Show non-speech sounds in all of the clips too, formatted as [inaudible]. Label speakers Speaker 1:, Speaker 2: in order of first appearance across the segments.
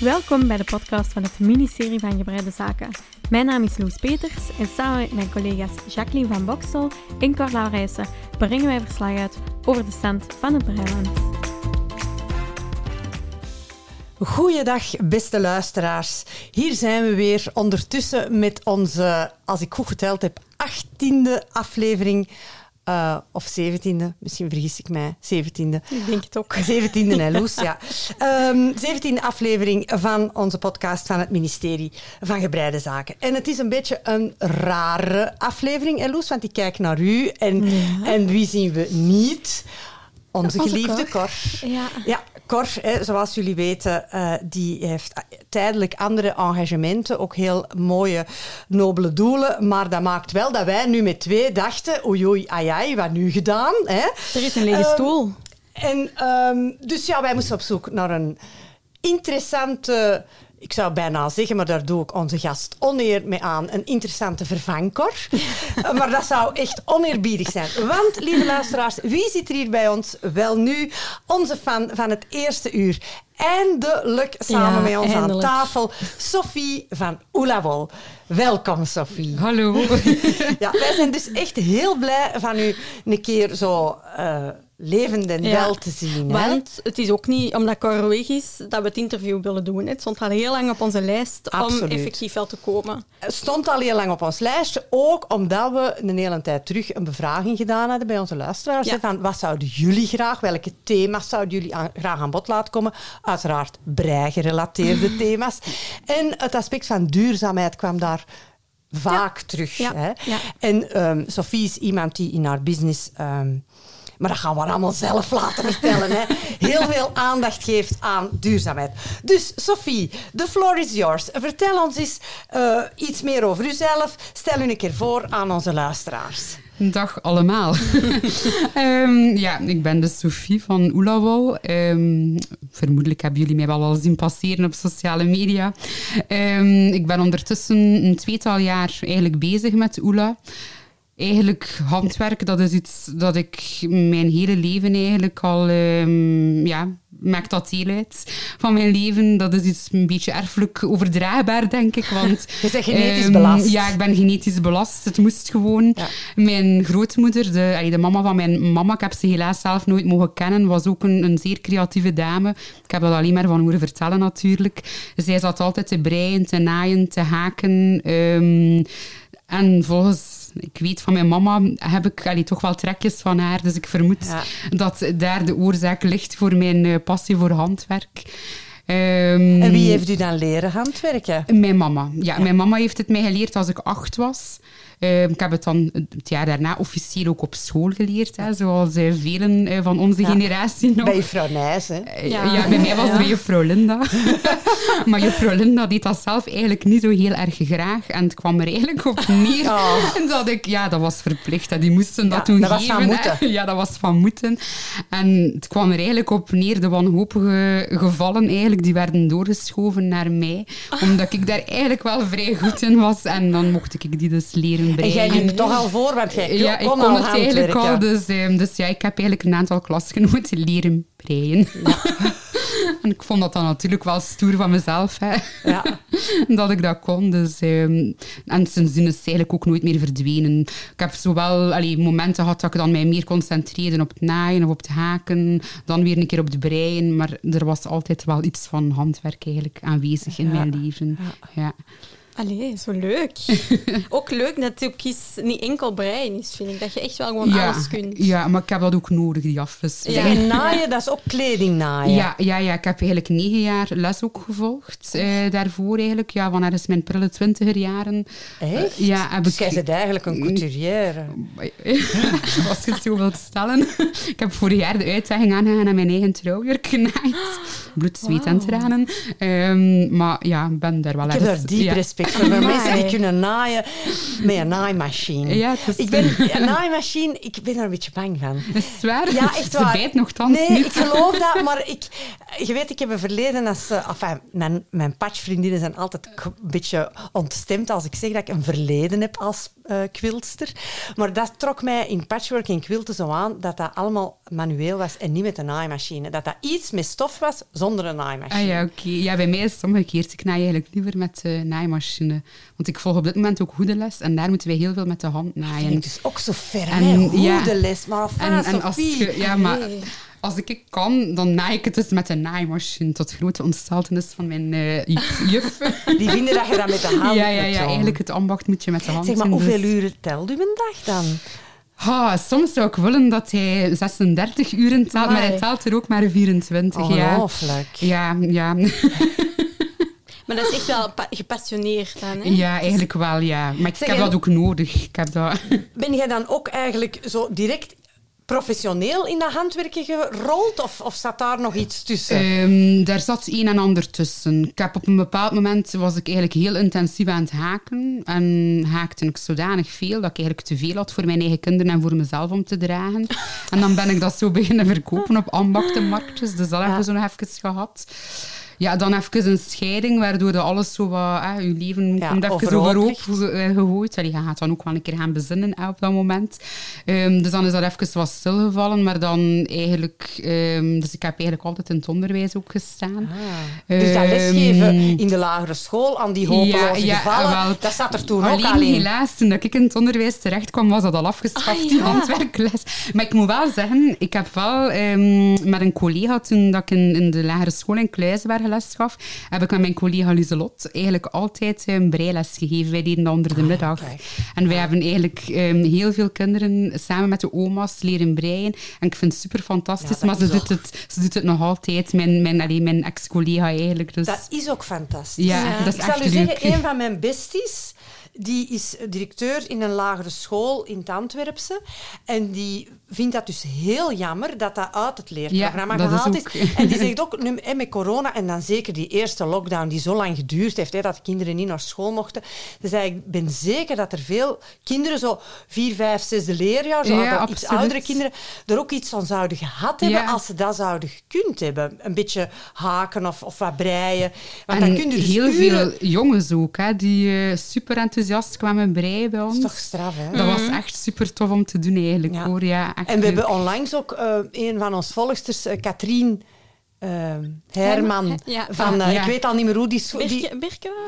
Speaker 1: Welkom bij de podcast van het ministerie van Gebreide Zaken. Mijn naam is Loes Peters en samen met mijn collega's Jacqueline van Boksel en Carla Rijssen brengen wij verslag uit over de stand van het Breiland.
Speaker 2: Goeiedag, beste luisteraars. Hier zijn we weer ondertussen met onze, als ik goed geteld heb, achttiende aflevering uh, of zeventiende, misschien vergis ik mij. Zeventiende.
Speaker 1: Ik denk het ook.
Speaker 2: Zeventiende, hè, Loes, ja. Um, [laughs] zeventiende aflevering van onze podcast van het ministerie van Gebreide Zaken. En het is een beetje een rare aflevering, hè, Loes, want ik kijk naar u. En, ja. en wie zien we niet? Onze, Onze geliefde Cor.
Speaker 1: Cor. Ja.
Speaker 2: ja, Cor, hè, zoals jullie weten, uh, die heeft tijdelijk andere engagementen, ook heel mooie, nobele doelen. Maar dat maakt wel dat wij nu met twee dachten, oei oei, ai ai, wat nu gedaan? Hè?
Speaker 1: Er is een lege uh, stoel.
Speaker 2: En, um, dus ja, wij moesten op zoek naar een interessante ik zou bijna zeggen, maar daar doe ik onze gast oneer mee aan, een interessante vervangkor. [laughs] maar dat zou echt oneerbiedig zijn. Want, lieve luisteraars, wie zit er hier bij ons? Wel nu, onze fan van het eerste uur. Eindelijk samen ja, met ons
Speaker 1: eindelijk.
Speaker 2: aan tafel, Sophie van Oelawol. Welkom, Sophie.
Speaker 3: Hallo. [laughs]
Speaker 2: ja, wij zijn dus echt heel blij van u een keer zo... Uh, levend en
Speaker 1: Ja,
Speaker 2: wel te zien. hè?
Speaker 1: Want het is ook niet omdat Cor weg is dat we het interview willen doen. Het stond al heel lang op onze lijst
Speaker 2: Absoluut.
Speaker 1: om effectief wel te komen.
Speaker 2: Het stond al heel lang op ons lijstje, ook omdat we een hele tijd terug een bevraging gedaan hadden bij onze luisteraars.
Speaker 1: Ja.
Speaker 2: hè, Van wat zouden jullie graag, welke thema's zouden jullie aan- graag aan bod laten komen? Uiteraard brei-gerelateerde [laughs] thema's. En het aspect van duurzaamheid kwam daar vaak terug. Hè? En ehm, Sophie is iemand die in haar business... ehm, maar dat gaan we allemaal zelf laten vertellen. Hè. Heel veel aandacht geeft aan duurzaamheid. Dus Sophie, the floor is yours. Vertel ons eens eh, iets meer over uzelf. Stel u een keer voor aan onze luisteraars.
Speaker 3: Dag allemaal. [laughs] Ehm, ja, ik ben de Sophie van Oelawol. Ehm, vermoedelijk hebben jullie mij wel al zien passeren op sociale media. Ehm, ik ben ondertussen een tweetal jaar eigenlijk bezig met Oela. Eigenlijk handwerk, dat is iets dat ik mijn hele leven eigenlijk al... ehm, ja, maakt dat deel uit van mijn leven. Dat is iets een beetje erfelijk overdraagbaar, denk ik. Want, [laughs]
Speaker 2: Je bent genetisch
Speaker 3: ehm,
Speaker 2: belast.
Speaker 3: Ja, ik ben genetisch belast. Het moest gewoon.
Speaker 2: Ja.
Speaker 3: Mijn grootmoeder, de, de mama van mijn mama, ik heb ze helaas zelf nooit mogen kennen, was ook een, een zeer creatieve dame. Ik heb dat alleen maar van horen vertellen natuurlijk. Zij zat altijd te breien, te naaien, te haken. ehm, en volgens, ik weet van mijn mama, heb ik allee, toch wel trekjes van haar. Dus ik vermoed
Speaker 2: Ja.
Speaker 3: dat daar de oorzaak ligt voor mijn eh, passie voor handwerk. Ehm,
Speaker 2: En wie heeft u dan leren handwerken?
Speaker 3: mijn mama. Ja, mijn mama heeft het mij geleerd als ik acht was. Ehm, ik heb het dan het jaar daarna officieel ook op school geleerd, hè, zoals eh, velen eh, van onze
Speaker 2: Ja.
Speaker 3: generatie nog.
Speaker 2: Bij juffrouw Nijs, hè?
Speaker 3: Eh,
Speaker 1: Ja.
Speaker 3: Ja. bij mij was het bij juffrouw Linda. [laughs] maar juffrouw Linda deed dat zelf eigenlijk niet zo heel erg graag. En het kwam er eigenlijk op neer
Speaker 2: Oh. [laughs]
Speaker 3: dat ik... Ja, dat was verplicht. Hè. Die moesten dat toen
Speaker 2: dat was
Speaker 3: geven.
Speaker 2: van
Speaker 3: hè.
Speaker 2: moeten. [laughs]
Speaker 3: Ja, dat was van moeten. En het kwam er eigenlijk op neer, de wanhopige gevallen eigenlijk, die werden doorgeschoven naar mij. Omdat ik daar eigenlijk wel vrij goed in was. En dan mocht ik die dus leren
Speaker 2: En jij liep toch al voor, want jij
Speaker 3: Ja,
Speaker 2: kon
Speaker 3: ik
Speaker 2: al
Speaker 3: kon het eigenlijk al. Dus, ehm, dus ja, ik heb eigenlijk een aantal klasgenoten leren breien. [laughs] en ik vond dat dan natuurlijk wel stoer van mezelf, hè,
Speaker 2: Ja. [laughs]
Speaker 3: dat ik dat kon. Dus, ehm, en sindsdien is het eigenlijk ook nooit meer verdwenen. Ik heb zowel allee, momenten gehad dat ik dan mij meer concentreerde op het naaien of op het haken, dan weer een keer op het breien. Maar er was altijd wel iets van handwerk eigenlijk aanwezig in
Speaker 2: Ja.
Speaker 3: mijn leven. Ja.
Speaker 1: Allee, zo leuk. [laughs] ook leuk dat het ook is, niet enkel breien is, vind ik. Dat je echt wel gewoon
Speaker 3: Ja,
Speaker 1: alles kunt.
Speaker 3: ja, maar ik heb dat ook nodig, die afwisseling.
Speaker 1: Ja.
Speaker 2: En [laughs] naaien, dat is ook kleding naaien.
Speaker 3: Ja, ja, ja, ik heb eigenlijk negen jaar les ook gevolgd. eh, daarvoor eigenlijk, ja, van ergens mijn prille twintiger jaren.
Speaker 2: Echt?
Speaker 3: Eh, ja, heb
Speaker 2: Dus
Speaker 3: ik...
Speaker 2: jij bent eigenlijk een couturière. [laughs]
Speaker 3: Als je het zo wilt stellen. ik heb vorig jaar de uitdaging aangegaan en mijn eigen trouwjurk genaaid. [gasps] Bloed, zweet en tranen. Ehm, maar ja, ik ben daar wel
Speaker 2: Ik heb daar diep
Speaker 3: ja.
Speaker 2: respect voor. Mensen die kunnen naaien met een naaimachine.
Speaker 3: Ja, is-
Speaker 2: Ik ben, een naaimachine, ik ben er een beetje bang van.
Speaker 3: Is het waar?
Speaker 2: Ja, echt
Speaker 3: Ze
Speaker 2: waar.
Speaker 3: bijt nogthans
Speaker 2: Nee,
Speaker 3: niet.
Speaker 2: ik geloof dat, maar ik, je weet, ik heb een verleden als... eh, Enfin, mijn, mijn patchvriendinnen zijn altijd een beetje ontstemd als ik zeg dat ik een verleden heb als eh quiltster. Maar dat trok mij in patchwork en quilten zo aan, dat dat allemaal manueel was en niet met een naaimachine. Dat dat iets met stof was zonder een naaimachine.
Speaker 3: Ah ja, oké. Ja, bij mij is het omgekeerd. Ik naai eigenlijk liever met de naaimachine. Want ik volg op dit moment ook hoedeles en daar moeten wij heel veel met de hand naaien.
Speaker 2: Vind ik dus ook zo ver,
Speaker 3: En,
Speaker 2: hè?
Speaker 3: ja.
Speaker 2: Maar
Speaker 3: En, en als je, ja, maar
Speaker 1: Nee.
Speaker 3: als ik het kan, dan naai ik het dus met een naaimachine. Tot grote ontsteltenis van mijn eh, ju- [laughs] juf.
Speaker 2: Die vinden dat je dat met de hand
Speaker 3: ja, ja, ja. Eigenlijk het ambacht moet je met de hand
Speaker 2: Zeg maar,
Speaker 3: doen,
Speaker 2: hoeveel
Speaker 3: dus-
Speaker 2: uren telt u een dag dan?
Speaker 3: Ah, soms zou ik willen dat hij 36 uren telt, maar hij telt er ook maar 24. Ja,
Speaker 2: Ongelooflijk.
Speaker 3: ja, ja. [laughs]
Speaker 1: Maar dat is echt wel pa- gepassioneerd dan, hè?
Speaker 3: ja, eigenlijk wel, ja. Maar ik
Speaker 2: Zeg,
Speaker 3: heb dat ook nodig. Ik heb dat...
Speaker 2: Ben jij dan ook eigenlijk zo direct professioneel in dat handwerken gerold? Of, of zat daar nog iets tussen?
Speaker 3: Ehm, daar zat een en ander tussen. Ik heb op een bepaald moment was ik eigenlijk heel intensief aan het haken. En haakte ik zodanig veel dat ik eigenlijk te veel had voor mijn eigen kinderen en voor mezelf om te dragen. En dan ben ik dat zo beginnen verkopen op ambachtenmarktjes. Dus dat hebben we zo nog even gehad. Ja, dan even een scheiding, waardoor dat alles zo wat... Hè, je leven
Speaker 2: Ja,
Speaker 3: komt even
Speaker 2: overhoop
Speaker 3: eh, gegooid. Je gaat dan ook wel een keer gaan bezinnen hè, op dat moment. Ehm, dus dan is dat even wat stilgevallen. Maar dan eigenlijk... ehm, dus ik heb eigenlijk altijd in het onderwijs ook gestaan.
Speaker 2: dus dat
Speaker 3: Ehm,
Speaker 2: lesgeven in de lagere school aan die hopeloze gevallen,
Speaker 3: wel.
Speaker 2: dat zat er toen ook
Speaker 3: Alleen
Speaker 2: al in.
Speaker 3: helaas, toen dat ik in het onderwijs terecht kwam, was dat al afgeschaft,
Speaker 1: Ah,
Speaker 3: die
Speaker 1: ja.
Speaker 3: handwerkles. Maar ik moet wel zeggen, ik heb wel met een collega, toen dat ik in, in de lagere school in Les gaf, heb ik met mijn collega Lieselot eigenlijk altijd een breiles gegeven. Wij deden dat onder de middag.
Speaker 2: kijk.
Speaker 3: En wij hebben eigenlijk ehm, heel veel kinderen samen met de oma's leren breien. En ik vind het super fantastisch,
Speaker 2: Ja,
Speaker 3: maar ze doet, het, ze doet het nog altijd, mijn, mijn, allee, mijn ex-collega eigenlijk. Dus,
Speaker 2: Dat is ook fantastisch.
Speaker 3: ja,
Speaker 1: Ja.
Speaker 3: dat is
Speaker 2: Ik zal
Speaker 3: echt
Speaker 2: u
Speaker 3: leuk.
Speaker 2: zeggen, een van mijn besties, die is directeur in een lagere school in het Antwerpse. En die vindt dat dus heel jammer dat dat uit het leerprogramma
Speaker 3: Ja, dat is
Speaker 2: gehaald is. En die zegt ook, nu, met corona en dan zeker die eerste lockdown die zo lang geduurd heeft, hè, dat de kinderen niet naar school mochten. Dus ik ben zeker dat er veel kinderen, zo vier, vijf, zesde leerjaar, zo
Speaker 3: Ja,
Speaker 2: iets oudere kinderen, er ook iets van zouden gehad hebben
Speaker 3: Ja.
Speaker 2: als ze dat zouden gekund hebben. Een beetje haken of, of wat breien. Want
Speaker 3: en
Speaker 2: dan kun je dus
Speaker 3: heel
Speaker 2: uren-
Speaker 3: veel jongens ook, hè, die eh, super enthousiast kwamen breien bij
Speaker 2: Dat
Speaker 3: ons.
Speaker 2: is toch straf, hè?
Speaker 3: Dat was echt super tof om te doen eigenlijk,
Speaker 2: Ja.
Speaker 3: hoor. Ja, echt
Speaker 2: En we
Speaker 3: leuk.
Speaker 2: hebben onlangs ook eh, een van ons volgsters, eh, Katrien eh, Herman,
Speaker 1: Ja.
Speaker 2: van, eh,
Speaker 3: Ja.
Speaker 2: ik weet al niet meer hoe die... die?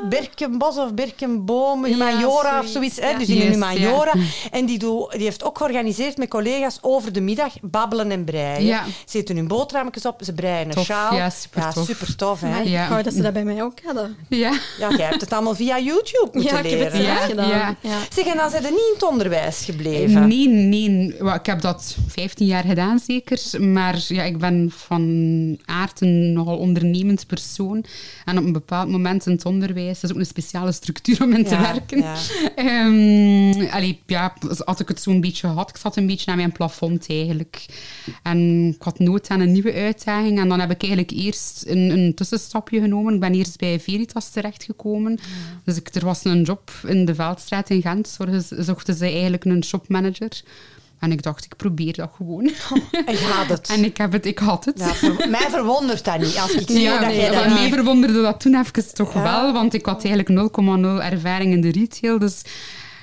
Speaker 2: Berkenbos of Berkenboom,
Speaker 1: Ja,
Speaker 2: Humaniora of
Speaker 1: zoiets.
Speaker 2: Hè? Dus in
Speaker 3: Yes.
Speaker 2: En die, doe, die heeft ook georganiseerd met collega's over de middag babbelen en breien.
Speaker 3: Ja.
Speaker 2: Ze eten hun boterhammetjes op, ze breien een
Speaker 3: Tof,
Speaker 2: sjaal.
Speaker 3: ja,
Speaker 2: super tof. Hè?
Speaker 1: Maar
Speaker 3: Ja.
Speaker 1: Ik wou dat ze dat bij mij ook hadden.
Speaker 3: Ja.
Speaker 2: Ja, jij hebt het allemaal via YouTube moeten
Speaker 1: Ja, ik heb het
Speaker 2: leren.
Speaker 1: zelf
Speaker 2: hè?
Speaker 1: gedaan.
Speaker 3: Ja.
Speaker 1: Ja.
Speaker 2: Zeg, en dan zijn ze niet in het onderwijs gebleven.
Speaker 3: Nee, nee. Ik heb dat 15 jaar gedaan, zeker. Maar ja, ik ben van aard een nogal ondernemend persoon. En op een bepaald moment in het onderwijs, dat is ook een speciale structuur om in te
Speaker 2: Ja,
Speaker 3: werken.
Speaker 2: ja.
Speaker 3: Ehm, allee, ja, had ik het zo'n beetje gehad. Ik zat een beetje aan mijn plafond eigenlijk. En ik had nood aan een nieuwe uitdaging. En dan heb ik eigenlijk eerst een, een tussenstapje genomen. Ik ben eerst bij Veritas terechtgekomen. Dus ik, er was een job in de Veldstraat in Gent. Zochten ze eigenlijk een shopmanager. En ik dacht, ik probeer dat gewoon. [laughs]
Speaker 2: En gaat het.
Speaker 3: En ik heb het, ik had het.
Speaker 2: Ja, ver- mij verwondert dat niet. Als ik [laughs] zie
Speaker 3: Ja,
Speaker 2: dat
Speaker 3: nee,
Speaker 2: jij dat
Speaker 3: mij
Speaker 2: niet...
Speaker 3: verwonderde dat toen even toch
Speaker 2: Ja.
Speaker 3: wel, want ik had eigenlijk 0,0 ervaring in de retail. Dus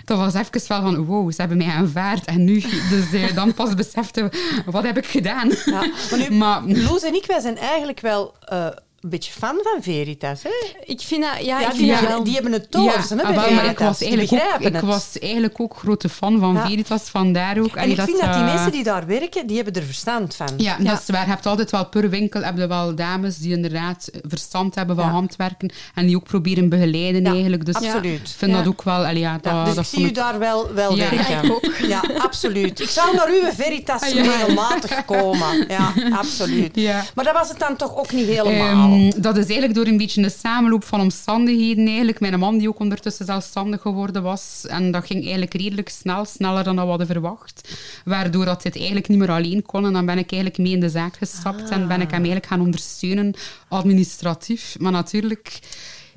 Speaker 3: dat was even wel van, wow, ze hebben mij aanvaard. En nu, [laughs] dus eh, dan pas besefte, wat heb ik gedaan?
Speaker 2: Ja, maar nu,
Speaker 3: Maar-
Speaker 2: Loes en ik, wij zijn eigenlijk wel eh, een beetje fan van Veritas. Hè?
Speaker 1: Ik vind dat... Ja,
Speaker 2: Ja,
Speaker 1: ik
Speaker 2: die,
Speaker 1: dat wel...
Speaker 2: die hebben het toos. hè,
Speaker 3: ah,
Speaker 2: bij
Speaker 3: wel, maar
Speaker 2: Veritas.
Speaker 3: ik was eigenlijk, ook,
Speaker 2: begrijpen
Speaker 3: ik
Speaker 2: het.
Speaker 3: was eigenlijk ook grote fan van
Speaker 2: Ja.
Speaker 3: Veritas, vandaar ook.
Speaker 2: En
Speaker 3: allee,
Speaker 2: ik vind dat die
Speaker 3: eh,
Speaker 2: mensen die daar werken, die hebben er verstand van.
Speaker 3: Ja, dat is waar. Je hebt altijd wel per winkel heb je wel dames die inderdaad verstand hebben van
Speaker 2: Ja.
Speaker 3: handwerken en die ook proberen begeleiden
Speaker 2: Ja,
Speaker 3: eigenlijk. Dus
Speaker 2: absoluut.
Speaker 3: ik vind
Speaker 1: Ja.
Speaker 3: dat ook wel... allee, ja, dat,
Speaker 2: dus
Speaker 3: dat
Speaker 2: ik zie u daar wel, wel
Speaker 3: Ja.
Speaker 2: werken.
Speaker 1: Ja, ik ook.
Speaker 2: Ja, absoluut. Ik zou naar uw Veritas
Speaker 3: Ah,
Speaker 2: regelmatig komen. Ja, absoluut. Maar dat was het dan toch ook niet helemaal.
Speaker 3: Ehm, dat is eigenlijk door een beetje een samenloop van omstandigheden eigenlijk. Mijn man die ook ondertussen zelfstandig geworden was. En dat ging eigenlijk redelijk snel, sneller dan we hadden verwacht. Waardoor dat dit eigenlijk niet meer alleen kon. En dan ben ik eigenlijk mee in de zaak gestapt en ben ik hem eigenlijk gaan ondersteunen, administratief. Maar natuurlijk...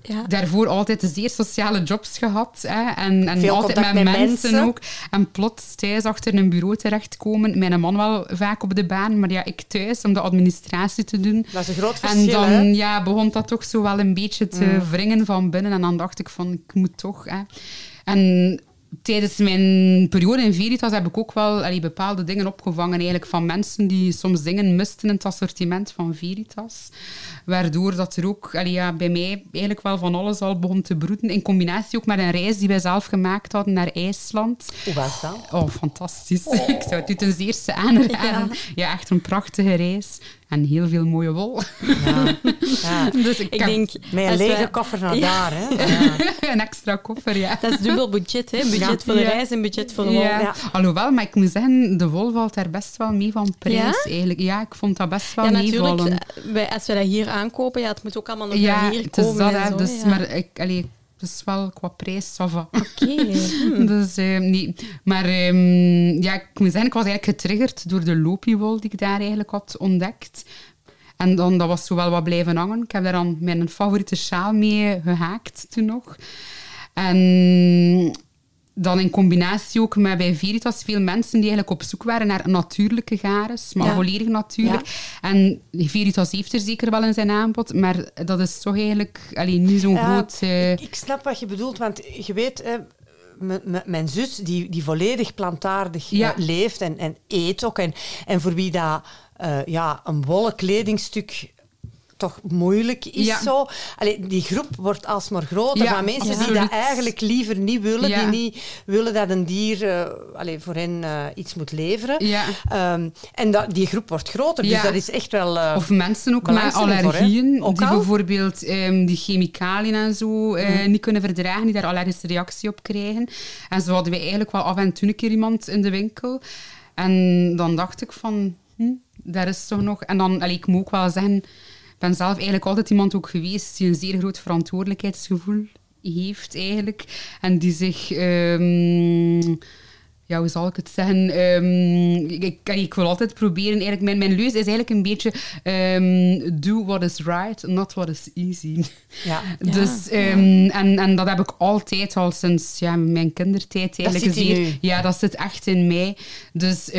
Speaker 1: Ja.
Speaker 3: Daarvoor altijd zeer sociale jobs gehad. Hè, en en altijd met,
Speaker 2: met
Speaker 3: mensen,
Speaker 2: mensen.
Speaker 3: ook. En plots thuis achter een bureau terechtkomen. Mijn man wel vaak op de baan, maar ja, ik thuis om de administratie te doen.
Speaker 2: Dat is een groot
Speaker 3: En
Speaker 2: verschil.
Speaker 3: dan
Speaker 2: hè?
Speaker 3: ja, begon dat toch zo wel een beetje te wringen van binnen. En dan dacht ik van, ik moet toch... Hè. En tijdens mijn periode in Veritas heb ik ook wel allee, bepaalde dingen opgevangen eigenlijk van mensen die soms dingen misten in het assortiment van Veritas. Waardoor dat er ook allee, ja, bij mij eigenlijk wel van alles al begon te broeden. In combinatie ook met een reis die wij zelf gemaakt hadden naar IJsland.
Speaker 2: Hoe was dat?
Speaker 3: Oh, fantastisch. [laughs] Ik zou het u ten eerste aanraden. Ja. echt een prachtige reis. En heel veel mooie wol.
Speaker 2: Ja. [laughs] ja.
Speaker 3: Dus ik,
Speaker 1: denk...
Speaker 2: Met een
Speaker 1: als
Speaker 2: lege koffer naar
Speaker 1: Ja.
Speaker 2: daar, hè? [laughs] Ja. [laughs]
Speaker 3: een extra koffer, ja.
Speaker 1: Dat is dubbel budget, hè? Budget
Speaker 2: Ja.
Speaker 1: voor de
Speaker 3: Ja.
Speaker 1: reis en budget voor de wol.
Speaker 3: Ja.
Speaker 2: Ja.
Speaker 3: Alhoewel, maar ik moet zeggen, de wol valt daar best wel mee van prijs.
Speaker 1: Ja?
Speaker 3: Eigenlijk. Ja, ik vond dat best wel
Speaker 1: Ja, natuurlijk.
Speaker 3: meevallen.
Speaker 1: eh, Wij, als we dat hier aankopen, ja, het moet ook allemaal nog
Speaker 3: Ja,
Speaker 1: naar hier
Speaker 3: het is
Speaker 1: komen.
Speaker 3: Dus,
Speaker 1: ja.
Speaker 3: maar ik, allee, is wel qua prijs, ça va.
Speaker 1: Oké. [laughs] hm.
Speaker 3: Dus, eh, nee. Maar ehm, ja, ik moet zeggen, ik was eigenlijk getriggerd door de lopiewol die ik daar eigenlijk had ontdekt. En dan, dat was zo wel wat blijven hangen. Ik heb daar dan mijn favoriete sjaal mee gehaakt toen nog. En dan in combinatie ook met bij Veritas veel mensen die eigenlijk op zoek waren naar natuurlijke gares, maar
Speaker 1: Ja.
Speaker 3: volledig natuurlijk. En Veritas heeft er zeker wel in zijn aanbod, maar dat is toch eigenlijk allee, niet zo'n
Speaker 2: Ja,
Speaker 3: groot... eh,
Speaker 2: ik, ik snap wat je bedoelt, want je weet, mijn zus die, die volledig plantaardig eh, leeft en, en eet ook. En, en voor wie dat eh, ja, een wollen kledingstuk toch moeilijk is
Speaker 3: Ja.
Speaker 2: zo. Allee, die groep wordt alsmaar groter
Speaker 3: Ja,
Speaker 2: van mensen die dat eigenlijk liever niet willen,
Speaker 3: Ja.
Speaker 2: die niet willen dat een dier allee, voor hen eh, iets moet leveren.
Speaker 3: Ja.
Speaker 2: Ehm, en dat, die groep wordt groter, dus dat is echt wel... eh,
Speaker 3: Of mensen ook met
Speaker 2: voor,
Speaker 3: allergieën,
Speaker 2: Ook
Speaker 3: die
Speaker 2: al?
Speaker 3: bijvoorbeeld ehm, die chemicaliën en zo eh, niet kunnen verdragen, die daar allergische reactie op krijgen. En zo hadden wij eigenlijk wel af en toe een keer iemand in de winkel. En dan dacht ik van, hm, daar is toch nog... En dan, allee, ik moet ook wel zeggen, ben zelf eigenlijk altijd iemand ook geweest die een zeer groot verantwoordelijkheidsgevoel heeft eigenlijk. En die zich... ehm, ja, hoe zal ik het zeggen? Ehm, ik, ik, ik wil altijd proberen. Eigenlijk, mijn, mijn leus is eigenlijk een beetje ehm, do what is right, not what is easy.
Speaker 2: ja. [laughs]
Speaker 3: Dus, ehm, en, en dat heb ik altijd al sinds ja, mijn kindertijd eigenlijk
Speaker 2: u.
Speaker 3: Ja, dat zit echt in mij. Dus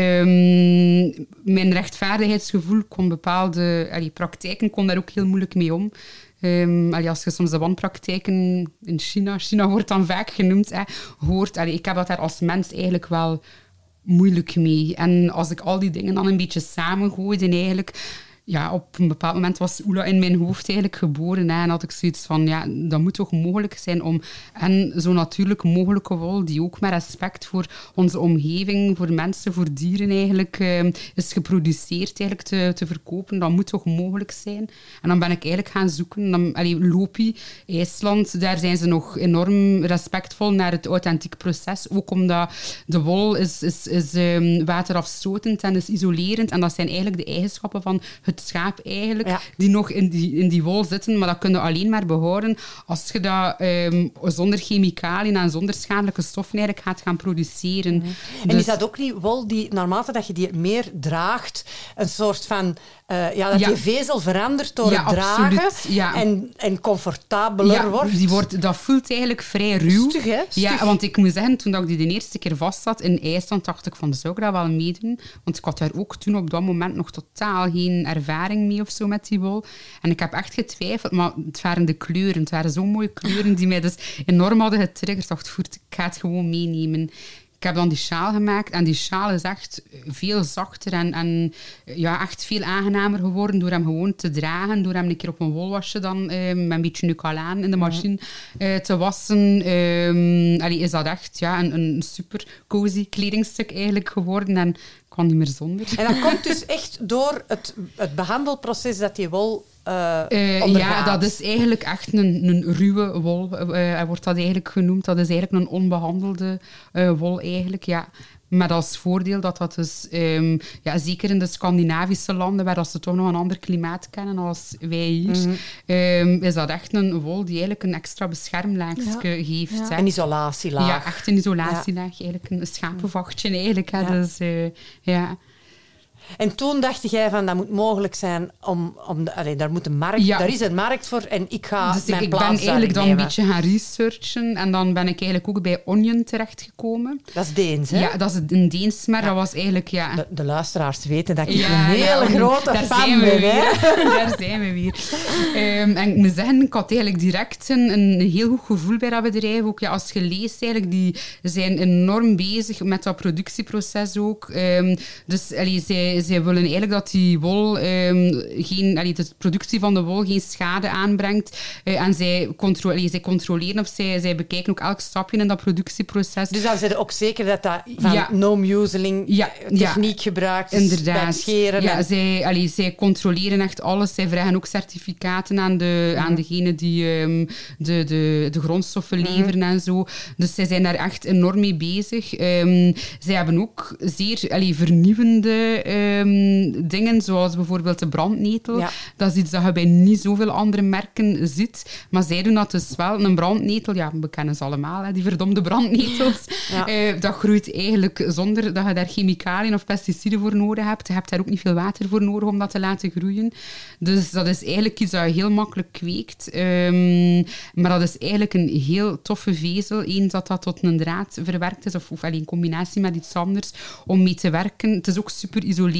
Speaker 3: mijn rechtvaardigheidsgevoel kon bepaalde allee, praktijken kon daar ook heel moeilijk mee om. Allee, als je soms de wanpraktijken in China, China wordt dan vaak genoemd, hè, hoort. Ik heb dat daar als mens eigenlijk wel moeilijk mee. En als ik al die dingen dan een beetje samengooide eigenlijk... Ja, op een bepaald moment was Oela in mijn hoofd eigenlijk geboren. En had ik zoiets van, ja, dat moet toch mogelijk zijn om... En zo natuurlijk mogelijke wol, die ook met respect voor onze omgeving, voor mensen, voor dieren eigenlijk, eh, is geproduceerd eigenlijk te, te verkopen. Dat moet toch mogelijk zijn? En dan ben ik eigenlijk gaan zoeken. Dan, allee, Lopi, IJsland, daar zijn ze nog enorm respectvol naar het authentiek proces. Ook omdat de wol is, is, is ehm, waterafstotend en is isolerend. En dat zijn eigenlijk de eigenschappen van het schaap eigenlijk,
Speaker 2: Ja.
Speaker 3: die nog in die, in die wol zitten. Maar dat kun je alleen maar behouden als je dat ehm, zonder chemicaliën en zonder schadelijke stoffen eigenlijk gaat gaan produceren.
Speaker 2: En
Speaker 3: Dus-
Speaker 2: is dat ook niet wol die, naarmate dat je die meer draagt, een soort van, eh, ja, dat
Speaker 3: Ja.
Speaker 2: die vezel verandert door
Speaker 3: Ja,
Speaker 2: het dragen
Speaker 3: absoluut, ja.
Speaker 2: en, en comfortabeler wordt?
Speaker 3: Die wordt, dat voelt eigenlijk vrij ruw.
Speaker 2: Stug, hè?
Speaker 3: Ja, want ik moet zeggen, toen dat ik die de eerste keer vast zat in IJsland, dacht ik van, zou ik dat wel meedoen? Want ik had daar ook toen op dat moment nog totaal geen ervaring mee of zo met die wol. En ik heb echt getwijfeld, maar het waren de kleuren. Het waren zo mooie kleuren die mij dus enorm hadden getriggerd. Ik dacht, voert, ik ga het gewoon meenemen. Ik heb dan die sjaal gemaakt en die sjaal is echt veel zachter en, en ja, echt veel aangenamer geworden door hem gewoon te dragen, door hem een keer op een wolwasje dan eh, met een beetje nucalaan in de machine eh, te wassen. Ehm allee, is dat echt ja, een, een super cozy kledingstuk eigenlijk geworden en ik kan niet meer zonder.
Speaker 2: En dat komt dus echt door het, het behandelproces dat die wol eh
Speaker 3: Eh, ja, dat is eigenlijk echt een, een ruwe wol, eh, wordt dat eigenlijk genoemd. Dat is eigenlijk een onbehandelde eh, wol eigenlijk, ja. Met als voordeel dat dat dus, ehm, ja, zeker in de Scandinavische landen, waar dat ze toch nog een ander klimaat kennen als wij hier,
Speaker 2: Mhm.
Speaker 3: ehm, is dat echt een wol die eigenlijk een extra beschermlaagje geeft.
Speaker 1: Ja.
Speaker 3: hè.
Speaker 2: Een isolatielaag.
Speaker 3: Ja, echt een isolatielaag. Eigenlijk een schapenvachtje eigenlijk. Hè.
Speaker 2: Ja.
Speaker 3: Dus, eh, ja.
Speaker 2: En toen dacht jij van dat moet mogelijk zijn om, om de, allee, daar moet een markt,
Speaker 3: Ja.
Speaker 2: daar is een markt voor en ik ga
Speaker 3: Dus ik,
Speaker 2: mijn
Speaker 3: ik ben eigenlijk dan een beetje gaan researchen. En dan ben ik eigenlijk ook bij Onion terechtgekomen.
Speaker 2: Dat is Deens, hè?
Speaker 3: Ja, dat is een Deens merk. Dat was eigenlijk... Ja,
Speaker 2: De, de luisteraars weten dat ik
Speaker 3: Ja,
Speaker 2: een hele
Speaker 3: daarom.
Speaker 2: grote
Speaker 3: Daar
Speaker 2: fan
Speaker 3: zijn we
Speaker 2: ben.
Speaker 3: Weer. [laughs] Daar zijn we weer. Ehm, en ik moet zeggen, ik had eigenlijk direct een, een heel goed gevoel bij dat bedrijf. Ook ja, als je leest, eigenlijk, die zijn enorm bezig met dat productieproces ook. Ehm, dus allee, zij, zij willen eigenlijk dat die wol, ehm, geen, allee, de productie van de wol geen schade aanbrengt. Eh, en zij, contro allee, zij controleren of zij, zij bekijken ook elk stapje in dat productieproces.
Speaker 2: Dus dan zijn ze ook zeker dat dat van
Speaker 3: Ja.
Speaker 2: no-museling
Speaker 3: Ja, ja.
Speaker 2: techniek gebruikt is
Speaker 3: Inderdaad.
Speaker 2: scheren.
Speaker 3: Ja,
Speaker 2: en-
Speaker 3: zij, allee, zij controleren echt alles. Zij vragen ook certificaten aan, de, aan degene die ehm, de, de, de grondstoffen
Speaker 2: Mhm.
Speaker 3: leveren en zo. Dus zij zijn daar echt enorm mee bezig. Ehm, zij hebben ook zeer allee, vernieuwende ehm, dingen, zoals bijvoorbeeld de brandnetel.
Speaker 2: Ja.
Speaker 3: Dat is iets dat je bij niet zoveel andere merken ziet. Maar zij doen dat dus wel. Een brandnetel, ja, we kennen ze allemaal, hè, die verdomde brandnetels. [laughs]
Speaker 2: Ja.
Speaker 3: Eh, dat groeit eigenlijk zonder dat je daar chemicaliën of pesticiden voor nodig hebt. Je hebt daar ook niet veel water voor nodig om dat te laten groeien. Dus dat is eigenlijk iets dat je heel makkelijk kweekt. Ehm, maar dat is eigenlijk een heel toffe vezel. Eens dat dat tot een draad verwerkt is, of, of in combinatie met iets anders, om mee te werken. Het is ook super isolerend.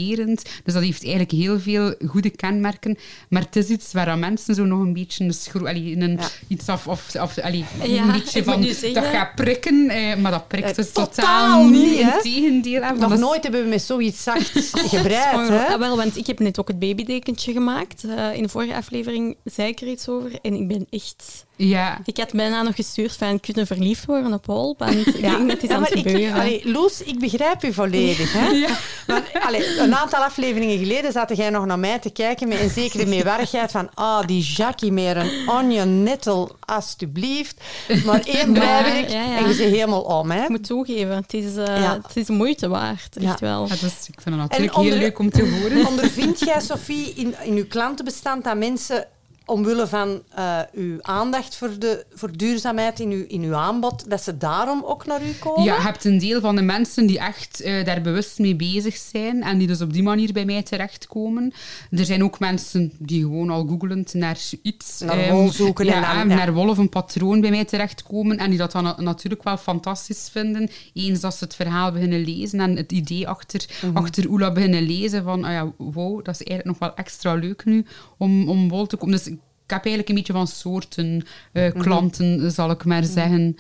Speaker 3: Dus dat heeft eigenlijk heel veel goede kenmerken. Maar het is iets waar aan mensen zo nog een beetje een schro- allee, een,
Speaker 2: Ja.
Speaker 3: iets af, of, of allee,
Speaker 1: Ja,
Speaker 3: een beetje van
Speaker 1: zeggen-
Speaker 3: dat gaat prikken, eh, maar dat prikt
Speaker 2: Eh,
Speaker 3: dus
Speaker 2: totaal
Speaker 3: totaal,
Speaker 2: niet, hè?
Speaker 3: Integendeel. hè,
Speaker 2: Nog
Speaker 3: dat is-
Speaker 2: nooit hebben we met zoiets zacht [laughs] gebreid. hè?
Speaker 1: Ah, wel, want ik heb net ook het babydekentje gemaakt. Eh, in de vorige aflevering zei ik er iets over. En ik ben echt...
Speaker 3: Ja.
Speaker 1: Ik had bijna nog gestuurd van kunnen verliefd worden op Paul. Want ik denk dat is aan
Speaker 2: maar
Speaker 1: het
Speaker 2: ik,
Speaker 1: gebeuren.
Speaker 2: allee, Loes, ik begrijp u volledig. Hè? Maar, allee, een aantal afleveringen geleden zat jij nog naar mij te kijken met een zekere meewarigheid van ah, die Jackie meer een onion nettel, alstublieft. Maar [laughs] één
Speaker 1: Ja,
Speaker 2: bijwerk
Speaker 1: ja, ja.
Speaker 2: en je ze helemaal om. Hè?
Speaker 1: Ik moet toegeven, het is, eh,
Speaker 2: Ja.
Speaker 1: het is de moeite waard. Echt
Speaker 2: Ja.
Speaker 1: wel.
Speaker 3: Ja, dus ik vind het natuurlijk
Speaker 2: onder-
Speaker 3: heel leuk om te horen. [laughs]
Speaker 2: Ondervind jij, Sophie, in, in uw klantenbestand dat mensen omwille van eh, uw aandacht voor, de, voor duurzaamheid in uw, in uw aanbod, dat ze daarom ook naar u komen?
Speaker 3: Ja, je hebt een deel van de mensen die echt eh, daar bewust mee bezig zijn en die dus op die manier bij mij terechtkomen. Er zijn ook mensen die gewoon al googelend naar iets...
Speaker 2: Naar
Speaker 3: ehm,
Speaker 2: en
Speaker 3: ja,
Speaker 2: ja.
Speaker 3: naar een patroon bij mij terechtkomen en die dat dan na- natuurlijk wel fantastisch vinden. Eens dat ze het verhaal beginnen lezen en het idee achter,
Speaker 2: Mhm.
Speaker 3: achter Oela beginnen lezen van, ah ja, wow, dat is eigenlijk nog wel extra leuk nu om, om wol te komen. Dus ik heb eigenlijk een beetje van soorten eh,
Speaker 2: Mhm.
Speaker 3: klanten, zal ik maar zeggen.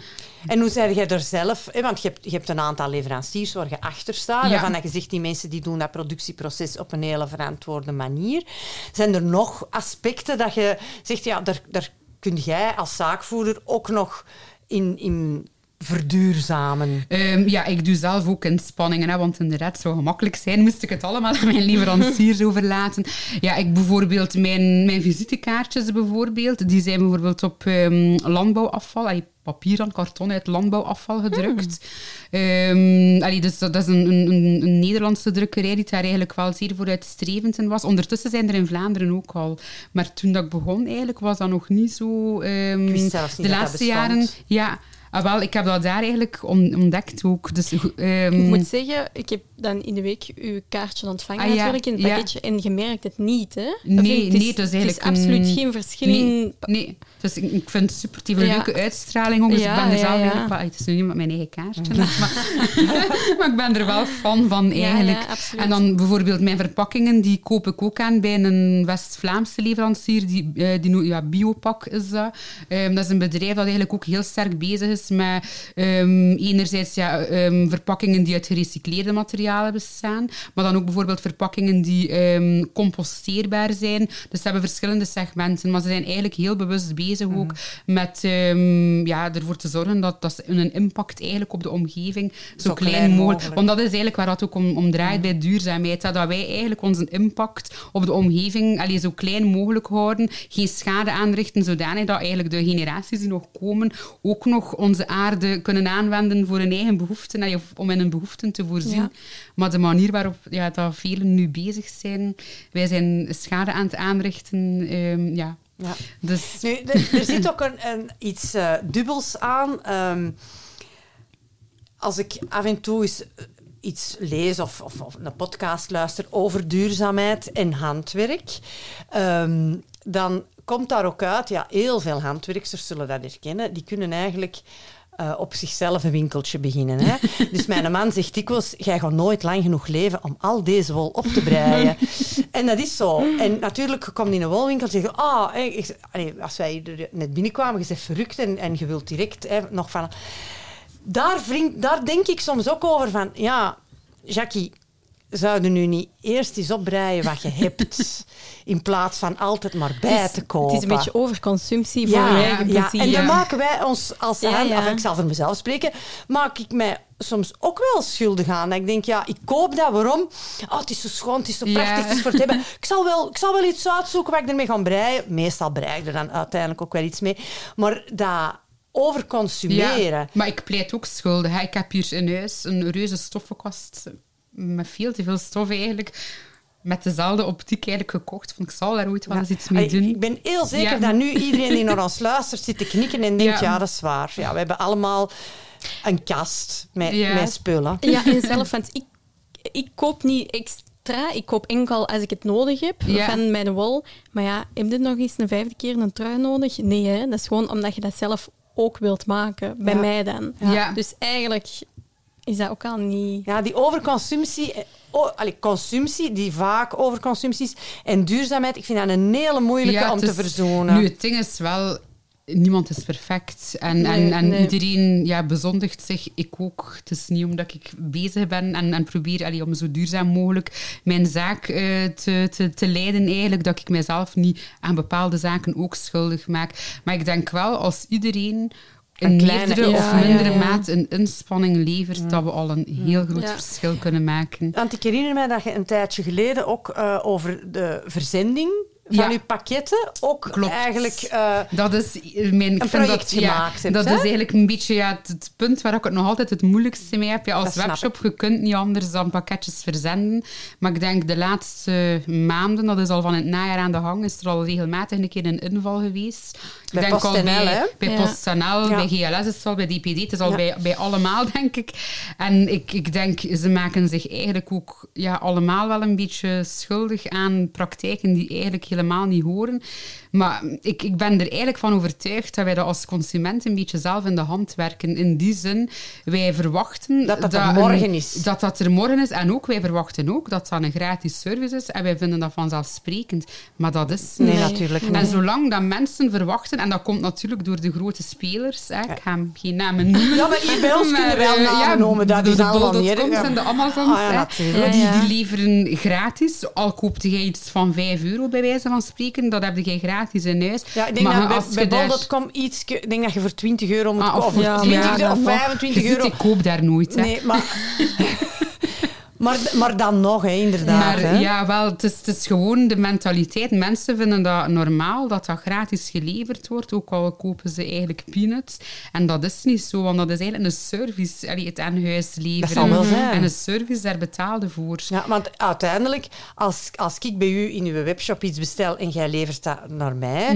Speaker 2: En hoe zeg jij er zelf? hè, Want je hebt, je hebt een aantal leveranciers waar je achter staat.
Speaker 3: Ja.
Speaker 2: Waarvan dat je zegt, die mensen die doen dat productieproces op een hele verantwoorde manier. Zijn er nog aspecten dat je zegt, ja, daar, daar kun jij als zaakvoerder ook nog in, in verduurzamen?
Speaker 3: Ehm, ja, ik doe zelf ook inspanningen, hè, want inderdaad, het zou gemakkelijk zijn, moest ik het allemaal aan mijn leveranciers [laughs] overlaten. Ja, ik bijvoorbeeld, mijn, mijn visitekaartjes bijvoorbeeld, die zijn bijvoorbeeld op ehm, landbouwafval, papier en karton uit landbouwafval gedrukt. Allee, dus dat, is een, een, Nederlandse drukkerij die daar eigenlijk wel zeer vooruitstrevend in was. Ondertussen zijn er in Vlaanderen ook al. Maar toen dat ik begon, eigenlijk, was dat nog niet zo...
Speaker 2: zelfs niet
Speaker 3: de laatste jaren... Ja, ah, wel, ik heb dat daar eigenlijk on- ontdekt ook. Dus, ehm,
Speaker 1: Ik moet zeggen, ik heb dan in de week uw kaartje ontvangen
Speaker 3: Ah, ja,
Speaker 1: natuurlijk in het
Speaker 3: ja.
Speaker 1: pakketje en je merkt het niet, hè?
Speaker 3: Nee,
Speaker 1: het
Speaker 3: nee, is eigenlijk
Speaker 1: Het is absoluut
Speaker 3: een-
Speaker 1: geen verschil in...
Speaker 3: Nee, nee. Dus ik, ik vind het super. Een
Speaker 1: Ja.
Speaker 3: leuke uitstraling ook. Dus ik ben er zelf eigenlijk wel... Het is nu niet met mijn eigen kaartje, dus, maar, [laughs] [laughs] maar ik ben er wel fan van eigenlijk. en dan bijvoorbeeld mijn verpakkingen, die koop ik ook aan bij een West-Vlaamse leverancier. Die, eh, die ja, Biopak is dat. Ehm, dat is een bedrijf dat eigenlijk ook heel sterk bezig is met ehm, enerzijds ja, ehm, verpakkingen die uit gerecycleerde materialen bestaan, maar dan ook bijvoorbeeld verpakkingen die ehm, composteerbaar zijn. Dus ze hebben verschillende segmenten, maar ze zijn eigenlijk heel bewust bezig ook met ehm, ja, ervoor te zorgen dat, dat een impact eigenlijk op de omgeving zo,
Speaker 2: Zo
Speaker 3: klein,
Speaker 2: klein
Speaker 3: mogelijk...
Speaker 2: mogelijk.
Speaker 3: Want dat is eigenlijk waar het ook om, om draait bij duurzaamheid. hè, Dat wij eigenlijk onze impact op de omgeving allee, zo klein mogelijk houden. Geen schade aanrichten, zodanig dat eigenlijk de generaties die nog komen ook nog onze aarde kunnen aanwenden voor hun eigen behoeften, om in hun behoeften te voorzien.
Speaker 1: Ja.
Speaker 3: Maar de manier waarop ja, dat velen nu bezig zijn, wij zijn schade aan het aanrichten, ehm, ja.
Speaker 2: Ja.
Speaker 3: Dus
Speaker 2: Nu, er, er zit ook een, een, iets eh, dubbels aan. Ehm, als ik af en toe eens iets lees of, of, of een podcast luister over duurzaamheid en handwerk, ehm, dan komt daar ook uit, ja, heel veel handwerksters zullen dat herkennen, die kunnen eigenlijk uh, op zichzelf een winkeltje beginnen. Hè? [laughs] dus mijn man zegt dikwijls, jij gaat nooit lang genoeg leven om al deze wol op te breien. [laughs] en dat is zo. En natuurlijk, je komt in een wolwinkel en zeg ah, als wij er net binnenkwamen, je bent verrukt en, en je wilt direct hè, nog van... Daar, daar denk ik soms ook over van, ja, Jackie, zouden nu niet eerst eens opbreien wat je hebt, [laughs] in plaats van altijd maar bij te kopen.
Speaker 1: Het is een beetje overconsumptie voor ja, je eigen
Speaker 2: ja. En dan maken wij ons als ja, hand, of ik zal voor mezelf spreken, maak ik mij soms ook wel schuldig aan. ik denk, ja, ik koop dat, waarom? Oh, het is zo schoon, het is zo prachtig, het is voor het hebben. [laughs] Ik zal, wel, ik zal wel iets uitzoeken waar ik ermee ga breien. Meestal brei ik er dan uiteindelijk ook wel iets mee. Maar dat overconsumeren. Ja,
Speaker 3: maar ik pleit ook schuldig. Ik heb hier in huis een reuze stoffenkast met veel te veel stof eigenlijk met dezelfde optiek eigenlijk gekocht. Vond ik zal daar ooit wel eens iets mee doen.
Speaker 2: Ik ben heel zeker dat nu iedereen die [laughs] naar ons luistert zit te knikken en denkt, ja, dat is waar. Ja, we hebben allemaal een kast met, met spullen.
Speaker 1: Ja, en zelf, want ik, ik koop niet extra. Ik koop enkel als ik het nodig heb van mijn wol. Maar ja, heb je nog eens een vijfde keer een trui nodig? Nee, hè? dat is gewoon omdat je dat zelf ook wilt maken. Bij mij dan. Dus eigenlijk is dat ook al niet...
Speaker 2: Ja, die overconsumptie... Eh, oh, allee, consumptie, die vaak overconsumpties en duurzaamheid, ik vind dat een hele moeilijke om te verzonen.
Speaker 3: Nu, het ding is wel niemand is perfect. En, en, en iedereen ja, bezondigt zich. Ik ook. Het is niet omdat ik bezig ben en, en probeer allee, om zo duurzaam mogelijk mijn zaak uh, te, te, te leiden, eigenlijk, dat ik mezelf niet aan bepaalde zaken ook schuldig maak. Maar ik denk wel, als iedereen in meerdere of mindere mate een inspanning levert, dat we al een heel groot verschil kunnen maken.
Speaker 2: Want ik herinner mij dat je een tijdje geleden ook uh, over de verzending van uw pakketten ook Klopt. eigenlijk uh,
Speaker 3: dat is mijn,
Speaker 2: ik vind dat, ja,
Speaker 3: dat is eigenlijk een beetje ja, het, punt waar ik het nog altijd het moeilijkste mee heb. Ja, als webshop, je kunt niet anders dan pakketjes verzenden. Maar ik denk de laatste maanden, dat is al van het najaar aan de gang, is er al regelmatig een keer een inval geweest.
Speaker 2: Bij ik denk PostNL, al bij,
Speaker 3: bij ja. PostNL, bij GLS is het al, bij DPD, het is al bij, bij allemaal, [laughs] denk ik. En ik, ik denk, ze maken zich eigenlijk ook ja, allemaal wel een beetje schuldig aan praktijken die eigenlijk helemaal niet horen. Maar ik, ik ben er eigenlijk van overtuigd dat wij dat als consument een beetje zelf in de hand werken. In die zin, wij verwachten...
Speaker 2: Dat dat, er morgen is.
Speaker 3: Dat dat er morgen is. En ook, wij verwachten ook dat dat een gratis service is. En wij vinden dat vanzelfsprekend. Maar dat is
Speaker 2: Nee, nee. natuurlijk niet.
Speaker 3: En zolang dat mensen verwachten, en dat komt natuurlijk door de grote spelers, hè, ik ga geen namen noemen.
Speaker 2: Ja, maar hier bij ons [laughs] kunnen wel namen ja, noemen. Dat is
Speaker 3: de. Ja. en de Amazons. Ah, ja, die, die leveren gratis. Al koopte jij iets van 5 euro, bij wijze van spreken, dat heb je gratis in huis.
Speaker 2: Ja, ik denk maar dat bij, bij bol.com iets... Ik denk dat je voor 20 euro moet ah, kopen. Of, 20 euro, of 25 euro.
Speaker 3: ik koop daar nooit. Hè.
Speaker 2: Nee, maar... [laughs] Maar, maar dan nog, hè, inderdaad.
Speaker 3: Maar
Speaker 2: hè?
Speaker 3: ja, wel, het is, het is gewoon de mentaliteit. Mensen vinden dat normaal, dat dat gratis geleverd wordt, ook al kopen ze eigenlijk peanuts. En dat is niet zo, want dat is eigenlijk een service, allee, het aan huis leveren.
Speaker 2: Dat zijn.
Speaker 3: En een service, daar betaalde voor.
Speaker 2: Ja, want uiteindelijk, als, als ik bij u in uw webshop iets bestel en jij levert dat naar mij...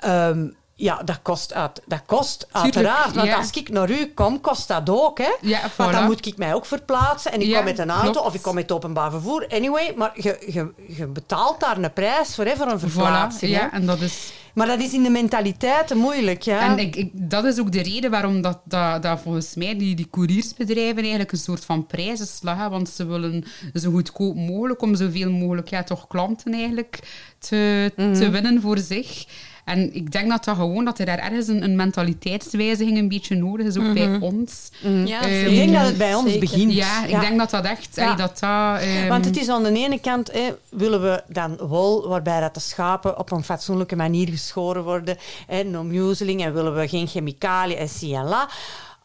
Speaker 2: Mm ja, dat kost, uit, dat kost uiteraard. Want als ik naar u kom, kost dat ook. Hè?
Speaker 3: Ja,
Speaker 2: Want dan moet ik mij ook verplaatsen. En ik kom met een auto of ik kom met openbaar vervoer. Anyway, maar je, je, je betaalt daar een prijs voor, hè, voor een verplaatsing.
Speaker 3: ja, en dat is...
Speaker 2: Maar dat is in de mentaliteit moeilijk. Ja?
Speaker 3: En ik, ik, dat is ook de reden waarom dat, dat, dat volgens mij die, die couriersbedrijven eigenlijk een soort van prijzen slagen. Want ze willen zo goedkoop mogelijk om zoveel mogelijk ja, toch klanten eigenlijk te, te mhm. winnen voor zich. En ik denk dat dat gewoon dat er daar ergens een, een mentaliteitswijziging een beetje nodig is, ook bij mhm. ons.
Speaker 2: Mm. Ja, um, ik denk dat het bij ons begint.
Speaker 3: Ja, ik denk dat dat echt... Ja. dat dat,
Speaker 2: um... Want het is aan de ene kant, willen we dan wol waarbij dat de schapen op een fatsoenlijke manier geschoren worden, hè, no museling, en willen we geen chemicaliën en si en la.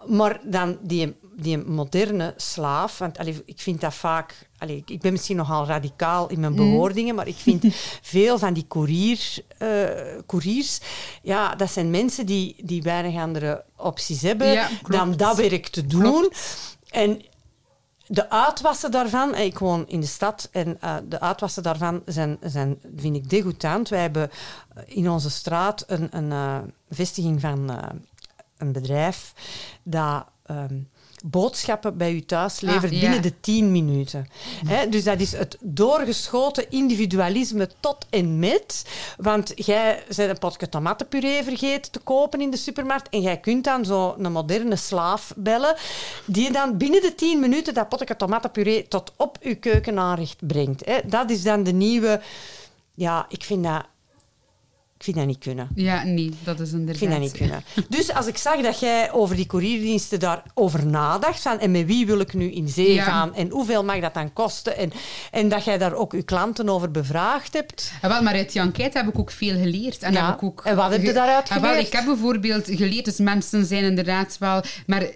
Speaker 2: Maar dan die, die moderne slaaf, want allee, ik vind dat vaak... Allee, ik ben misschien nogal radicaal in mijn mhm. bewoordingen, maar ik vind [laughs] veel van die courier, uh, couriers... Ja, dat zijn mensen die, die weinig andere opties hebben dan dat werk te doen. En de uitwassen daarvan, eh, ik woon in de stad en uh, de uitwassen daarvan zijn, zijn, vind ik degoutant. Wij hebben in onze straat een, een uh, vestiging van een bedrijf dat um, boodschappen bij u thuis levert
Speaker 3: Ah, ja.
Speaker 2: binnen de 10 minuten. Hè, dus dat is het doorgeschoten individualisme tot en met. Want jij bent een potje tomatenpuree vergeten te kopen in de supermarkt en jij kunt dan zo een moderne slaaf bellen die je dan binnen de 10 minuten dat potje tomatenpuree tot op uw keukenaanrecht brengt. Hè. Dat is dan de nieuwe... Ja, ik vind dat... Ik vind dat niet kunnen.
Speaker 3: Ja, nee, dat is inderdaad...
Speaker 2: Ik vind dat niet kunnen. Dus als ik zag dat jij over die courierdiensten daarover nadacht, van en met wie wil ik nu in zee
Speaker 3: Ja.
Speaker 2: gaan en hoeveel mag dat dan kosten, en, en dat jij daar ook je klanten over bevraagd hebt.
Speaker 3: Ja, wel, maar uit die enquête heb ik ook veel geleerd. En,
Speaker 2: Ja.
Speaker 3: heb ik ook
Speaker 2: En wat heb je daaruit
Speaker 3: Ja, wel,
Speaker 2: geleerd?
Speaker 3: ik heb bijvoorbeeld geleerd, dus mensen zijn inderdaad wel... Maar het,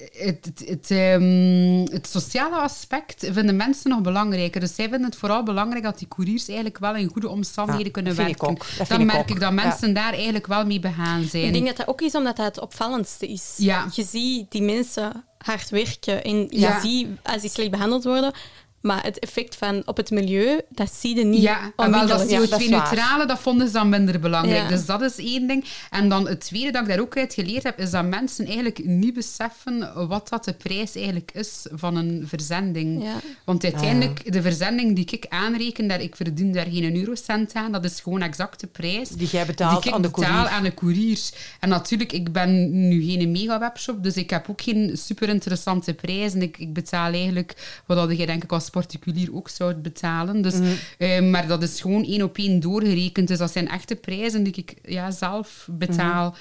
Speaker 3: het, het, ehm, het sociale aspect vinden mensen nog belangrijker. Dus zij vinden het vooral belangrijk dat die couriers eigenlijk wel in goede omstandigheden
Speaker 2: Ja,
Speaker 3: kunnen
Speaker 2: ik
Speaker 3: werken.
Speaker 2: ook. Dat
Speaker 3: Dan
Speaker 2: ik
Speaker 3: merk
Speaker 2: ook.
Speaker 3: ik dat mensen daar eigenlijk wel mee begaan zijn.
Speaker 1: Ik denk dat dat ook is omdat dat het opvallendste is.
Speaker 3: Ja.
Speaker 1: Je ziet die mensen hard werken en je ziet als die slecht behandeld worden. Maar het effect van op het milieu, dat zie je niet
Speaker 3: Ja, en wel dat
Speaker 1: onmiddellijk.
Speaker 2: Ja, dat is waar.
Speaker 3: CO2-neutrale, dat vonden ze dan minder belangrijk.
Speaker 1: Ja.
Speaker 3: Dus dat is één ding. En dan het tweede dat ik daar ook uit geleerd heb, is dat mensen eigenlijk niet beseffen wat dat de prijs eigenlijk is van een verzending.
Speaker 1: Ja.
Speaker 3: Want uiteindelijk, de verzending die ik aanreken, daar, ik verdien daar geen eurocent aan, dat is gewoon exact de prijs
Speaker 2: Die jij betaalt
Speaker 3: die ik
Speaker 2: aan de
Speaker 3: betaal
Speaker 2: courier.
Speaker 3: aan de couriers. En natuurlijk, ik ben nu geen mega-webshop, dus ik heb ook geen super interessante prijzen. Ik, ik betaal eigenlijk wat dat je denk ik als particulier ook zou betalen. Dus,
Speaker 2: Mhm.
Speaker 3: eh, maar dat is gewoon één op één doorgerekend. Dus dat zijn echte prijzen die ik ja, zelf betaal.
Speaker 2: Mhm.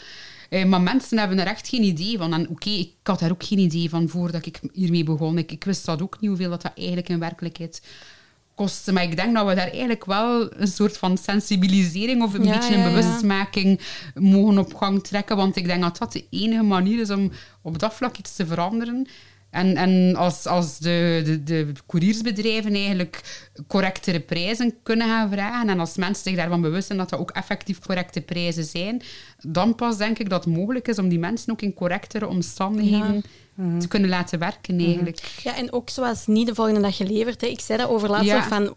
Speaker 3: Eh, maar mensen hebben er echt geen idee van. En oké, ik had daar ook geen idee van voordat ik hiermee begon. Ik, ik wist dat ook niet, hoeveel dat, dat eigenlijk in werkelijkheid kostte. Maar ik denk dat we daar eigenlijk wel een soort van sensibilisering of een
Speaker 1: Ja,
Speaker 3: beetje een
Speaker 1: ja.
Speaker 3: bewustmaking mogen op gang trekken. Want ik denk dat dat de enige manier is om op dat vlak iets te veranderen. En, en als, als de, de, de couriersbedrijven eigenlijk correctere prijzen kunnen gaan vragen en als mensen zich daarvan bewust zijn dat dat ook effectief correcte prijzen zijn, dan pas denk ik dat het mogelijk is om die mensen ook in correctere omstandigheden te kunnen laten werken eigenlijk.
Speaker 1: Ja, en ook zoals niet de volgende dag geleverd. Hè. Ik zei dat over laatst
Speaker 3: Ja.
Speaker 1: van...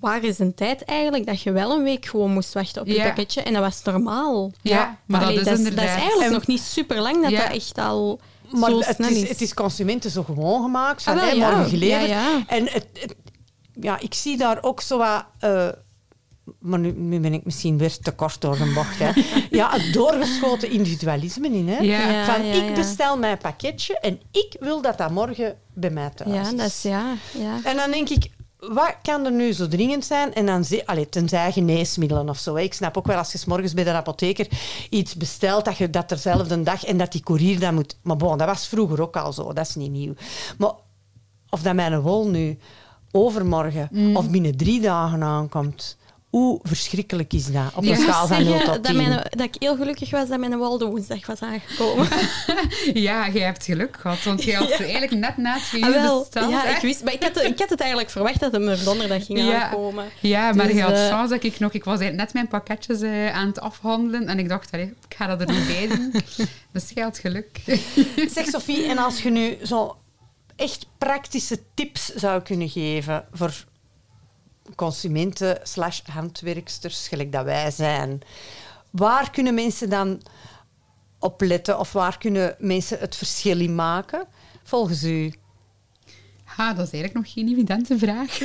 Speaker 1: Waar is een tijd eigenlijk dat je wel een week gewoon moest wachten op je
Speaker 3: Ja.
Speaker 1: pakketje? En dat was normaal.
Speaker 3: Ja, maar
Speaker 1: Allee,
Speaker 3: dat is
Speaker 1: dat, is,
Speaker 3: inderdaad...
Speaker 1: eigenlijk
Speaker 2: En-
Speaker 1: nog niet super lang dat
Speaker 3: Ja.
Speaker 1: dat echt al
Speaker 2: Maar
Speaker 1: zo
Speaker 2: het
Speaker 1: snel
Speaker 2: is,
Speaker 1: is.
Speaker 2: het is consumenten zo gewoon gemaakt. Van,
Speaker 1: Ah, wel,
Speaker 2: hè,
Speaker 1: ja.
Speaker 2: morgen geleverd.
Speaker 1: Ja, ja.
Speaker 2: En het, het- ja, ik zie daar ook zo wat... eh, maar nu, nu ben ik misschien weer te kort door de bocht. Hè. [laughs] Ja, het doorgeschoten individualisme in. Hè.
Speaker 3: Ja.
Speaker 2: Van,
Speaker 1: ja,
Speaker 2: ik
Speaker 1: ja.
Speaker 2: bestel mijn pakketje en ik wil dat dat morgen bij mij thuis
Speaker 1: Ja, dat is ja. ja.
Speaker 2: En dan denk ik, wat kan er nu zo dringend zijn? En dan allee, tenzij geneesmiddelen of zo. hè. Ik snap ook wel als je 's morgens bij de apotheker iets bestelt, dat je dat terzelfde dag en dat die courier dat moet. Maar bon, dat was vroeger ook al zo, dat is niet nieuw. Maar of dat mijn wol nu overmorgen
Speaker 1: Mm.
Speaker 2: of binnen drie dagen aankomt, hoe verschrikkelijk is dat? Op een
Speaker 3: Ja.
Speaker 2: schaal van 0
Speaker 1: Zeggen
Speaker 2: tot
Speaker 1: dat,
Speaker 2: 10.
Speaker 1: mijn, dat ik heel gelukkig was dat mijn Waldo woensdag was aangekomen. [laughs]
Speaker 3: Ja, jij hebt geluk gehad, want jij had [laughs]
Speaker 1: Ja.
Speaker 3: eigenlijk net na twee
Speaker 1: Ah,
Speaker 3: uur besteld.
Speaker 1: ja, ik wist, maar ik had, ik had het eigenlijk verwacht dat hem er donderdag ging
Speaker 3: Ja.
Speaker 1: aankomen.
Speaker 3: Ja, maar
Speaker 1: Dus,
Speaker 3: je had
Speaker 1: eh,
Speaker 3: chance dat ik nog... Ik was net mijn pakketjes eh, aan het afhandelen en ik dacht, allee, ik ga dat er nog bij doen. [laughs] Dus jij had geluk.
Speaker 2: Zeg Sophie, en als je nu zo echt praktische tips zou kunnen geven voor consumenten slash handwerksters, gelijk dat wij zijn, waar kunnen mensen dan op letten of waar kunnen mensen het verschil in maken, volgens u?
Speaker 3: Ha, dat is eigenlijk nog geen evidente vraag. [laughs]